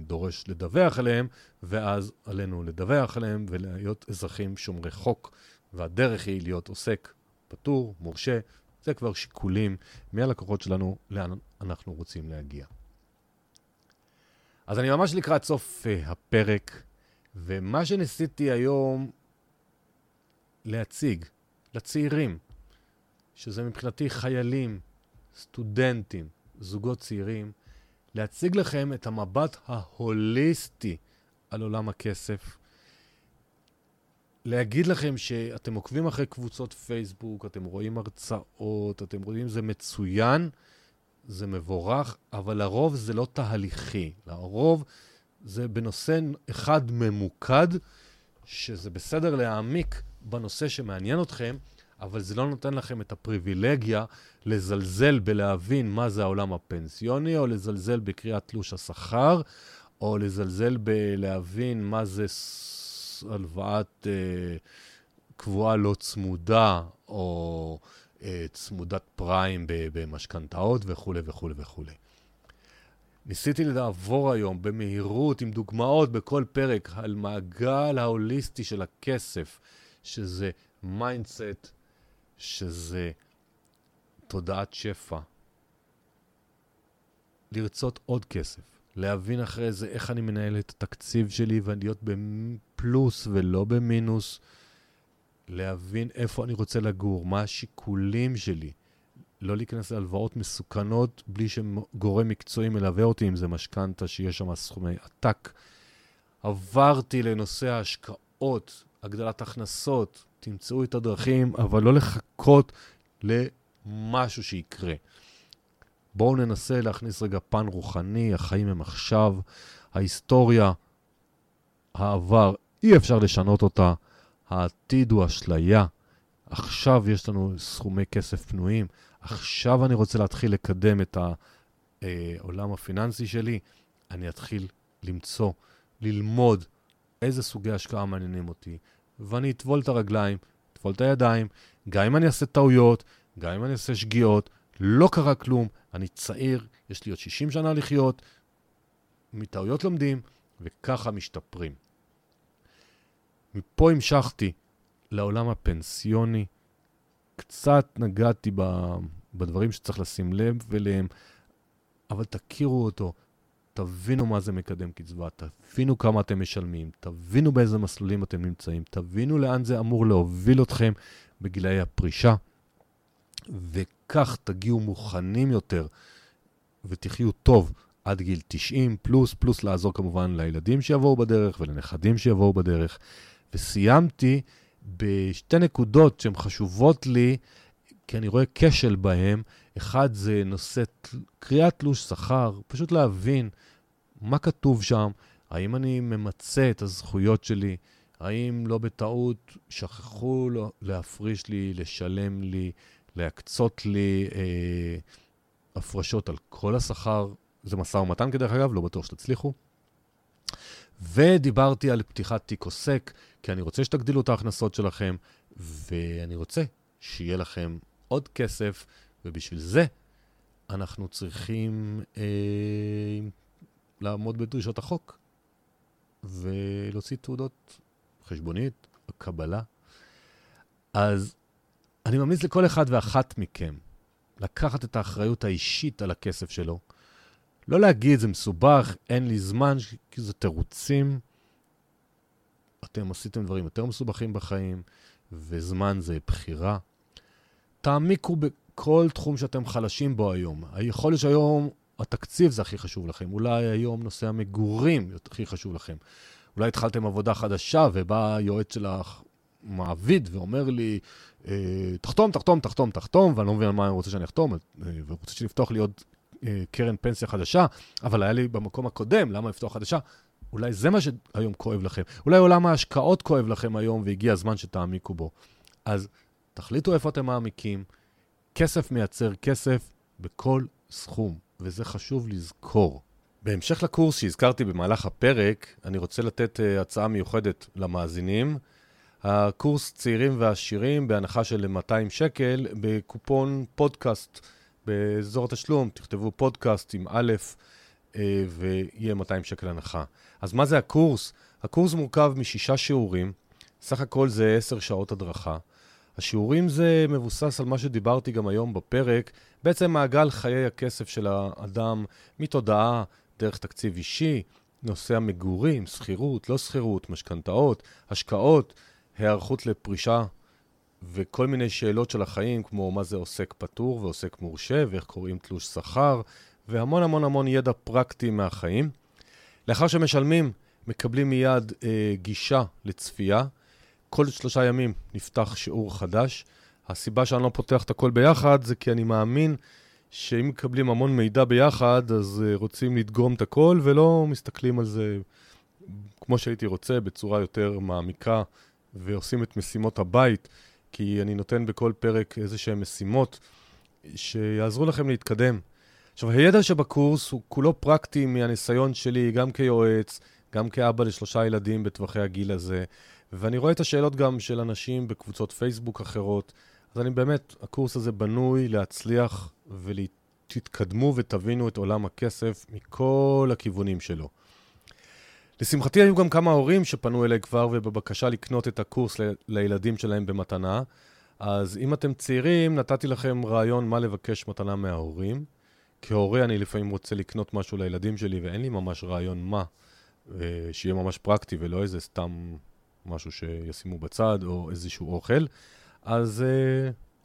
דורש לדווח עליהם, ואז עלינו לדווח עליהם ולהיות אזרחים שומרי חוק, והדרך היא להיות עוסק פטור, מורשה, זה כבר שיקולים מהלקוחות שלנו לאן אנחנו רוצים להגיע. אז אני ממש לקראת סוף uh, הפרק, ומה שניסיתי היום להציג לצעירים, שזה מבחינתי חיילים, סטודנטים, זוגות צעירים, להציג לכם את המבט ההוליסטי על עולם הכסף, להגיד לכם שאתם עוקבים אחרי קבוצות פייסבוק, אתם רואים הרצאות, אתם רואים זה מצוין, זה מבורך, אבל לרוב זה לא תהליכי. לרוב זה בנושא אחד ממוקד, שזה בסדר להעמיק בנושא שמעניין אתכם, אבל זה לא נותן לכם את הפריבילגיה לזלזל בלהבין מה זה העולם הפנסיוני, או לזלזל בקריאת תלוש השכר, או לזלזל בלהבין מה זה הלוואת אה, קבועה לא צמודה, או אה, צמודת פריים במשכנתאות וכולי וכולי וכולי. ניסיתי לעבור היום במהירות, עם דוגמאות בכל פרק, על מעגל ההוליסטי של הכסף, שזה mindset, שזה תודעת שפע. לרצות עוד כסף, להבין אחרי זה איך אני מנהל את התקציב שלי ולהיות בפלוס ולא במינוס, להבין איפה אני רוצה לגור, מה השיקולים שלי, לא להיכנס להלוואות מסוכנות בלי שגורם מקצועי מלווה אותי, אם זה משכנתה שיש שם סכומי עתק. עברתי לנושא ההשקעות, הגדלת הכנסות, תמצאו את הדרכים, אבל לא לחכות למשהו שיקרה. בואו ננסה להכניס רגע פן רוחני, החיים הם עכשיו, ההיסטוריה, העבר, אי אפשר לשנות אותה, העתיד הוא אשליה. עכשיו יש לנו סכומי כסף פנויים, עכשיו אני רוצה להתחיל לקדם את העולם הפיננסי שלי, אני אתחיל למצוא, ללמוד איזה סוגי השקעה מעניינים אותי, ואני אטבול את הרגליים, אטבול את הידיים, גם אם אני אעשה טעויות, גם אם אני אעשה שגיאות, לא קרה כלום, אני צעיר, יש לי עוד 60 שנה לחיות, מטעויות לומדים, וככה משתפרים. מפה המשכתי לעולם הפנסיוני, קצת נגעתי בדברים שצריך לשים לב אליהם, אבל תכירו אותו, תבינו מה זה מקדם קצבה, תבינו כמה אתם משלמים, תבינו באיזה מסלולים אתם נמצאים, תבינו לאן זה אמור להוביל אתכם בגילאי הפרישה, כך תגיעו מוכנים יותר ותחיו טוב עד גיל 90 פלוס, פלוס לעזור כמובן לילדים שיבואו בדרך ולנכדים שיבואו בדרך. וסיימתי בשתי נקודות שהן חשובות לי, כי אני רואה כשל בהן. אחד זה נושא קריאת תלוש שכר, פשוט להבין מה כתוב שם, האם אני ממצה את הזכויות שלי, האם לא בטעות שכחו להפריש לי, לשלם לי, להקצות לי אה, הפרשות על כל השכר. זה משא ומתן כדרך אגב, לא בטוח שתצליחו. ודיברתי על פתיחת תיק עוסק, כי אני רוצה שתגדילו את ההכנסות שלכם, ואני רוצה שיהיה לכם עוד כסף, ובשביל זה אנחנו צריכים אה, לעמוד בדרישות החוק ולהוציא תעודות חשבונית, קבלה. אז אני ממליץ לכל אחד ואחת מכם לקחת את האחריות האישית על הכסף שלו. לא להגיד, זה מסובך, אין לי זמן, כי זה תירוצים. אתם עשיתם דברים יותר מסובכים בחיים, וזמן זה בחירה. תעמיקו בכל תחום שאתם חלשים בו היום. יכול להיות שהיום התקציב זה הכי חשוב לכם, אולי היום נושא המגורים הכי חשוב לכם. אולי התחלתם עבודה חדשה ובא היועץ של המעביד ואומר לי, אה, תחתום, תחתום, תחתום, תחתום, ואני לא מבין על מה אני רוצה שאני אחתום, אה, ורוצה שנפתוח לי עוד אה, קרן פנסיה חדשה, אבל היה לי במקום הקודם, למה לפתוח חדשה? אולי זה מה שהיום כואב לכם. אולי עולם ההשקעות כואב לכם היום והגיע הזמן שתעמיקו בו. אז תחליטו איפה אתם מעמיקים. כסף מייצר כסף בכל סכום, וזה חשוב לזכור. בהמשך לקורס שהזכרתי במהלך הפרק, אני רוצה לתת uh, הצעה מיוחדת למאזינים. הקורס צעירים ועשירים בהנחה של 200 שקל בקופון פודקאסט באזור התשלום, תכתבו פודקאסט עם א' uh, ויהיה 200 שקל הנחה. אז מה זה הקורס? הקורס מורכב משישה שיעורים, סך הכל זה 10 שעות הדרכה. השיעורים זה מבוסס על מה שדיברתי גם היום בפרק, בעצם מעגל חיי הכסף של האדם מתודעה דרך תקציב אישי, נושא המגורים, שכירות, לא שכירות, משכנתאות, השקעות, היערכות לפרישה וכל מיני שאלות של החיים, כמו מה זה עוסק פטור ועוסק מורשה, ואיך קוראים תלוש שכר, והמון המון המון ידע פרקטי מהחיים. לאחר שמשלמים, מקבלים מיד אה, גישה לצפייה. כל שלושה ימים נפתח שיעור חדש. הסיבה שאני לא פותח את הכל ביחד זה כי אני מאמין שאם מקבלים המון מידע ביחד, אז uh, רוצים לדגום את הכל ולא מסתכלים על זה כמו שהייתי רוצה, בצורה יותר מעמיקה, ועושים את משימות הבית, כי אני נותן בכל פרק איזה שהן משימות שיעזרו לכם להתקדם. עכשיו, הידע שבקורס הוא כולו פרקטי מהניסיון שלי, גם כיועץ, גם כאבא לשלושה ילדים בטווחי הגיל הזה, ואני רואה את השאלות גם של אנשים בקבוצות פייסבוק אחרות. אז אני באמת, הקורס הזה בנוי להצליח ותתקדמו ותבינו את עולם הכסף מכל הכיוונים שלו. לשמחתי היו גם כמה הורים שפנו אליי כבר ובבקשה לקנות את הקורס ל- לילדים שלהם במתנה. אז אם אתם צעירים, נתתי לכם רעיון מה לבקש מתנה מההורים. כהורה אני לפעמים רוצה לקנות משהו לילדים שלי ואין לי ממש רעיון מה, אה, שיהיה ממש פרקטי ולא איזה סתם משהו שישימו בצד או איזשהו אוכל. אז uh,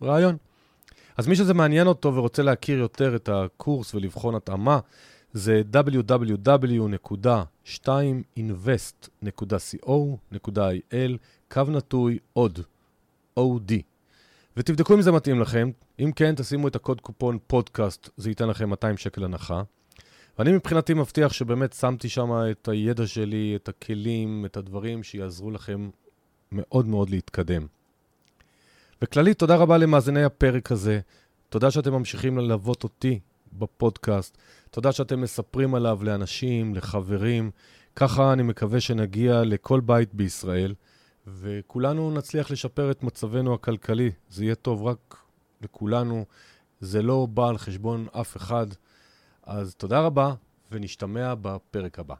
רעיון. אז מי שזה מעניין אותו ורוצה להכיר יותר את הקורס ולבחון התאמה, זה www.2invest.co.il, קו נטוי עוד, OD. ותבדקו אם זה מתאים לכם. אם כן, תשימו את הקוד קופון פודקאסט, זה ייתן לכם 200 שקל הנחה. ואני מבחינתי מבטיח שבאמת שמתי שם את הידע שלי, את הכלים, את הדברים שיעזרו לכם מאוד מאוד להתקדם. וכללית, תודה רבה למאזיני הפרק הזה. תודה שאתם ממשיכים ללוות אותי בפודקאסט. תודה שאתם מספרים עליו לאנשים, לחברים. ככה אני מקווה שנגיע לכל בית בישראל, וכולנו נצליח לשפר את מצבנו הכלכלי. זה יהיה טוב רק לכולנו. זה לא בא על חשבון אף אחד. אז תודה רבה, ונשתמע בפרק הבא.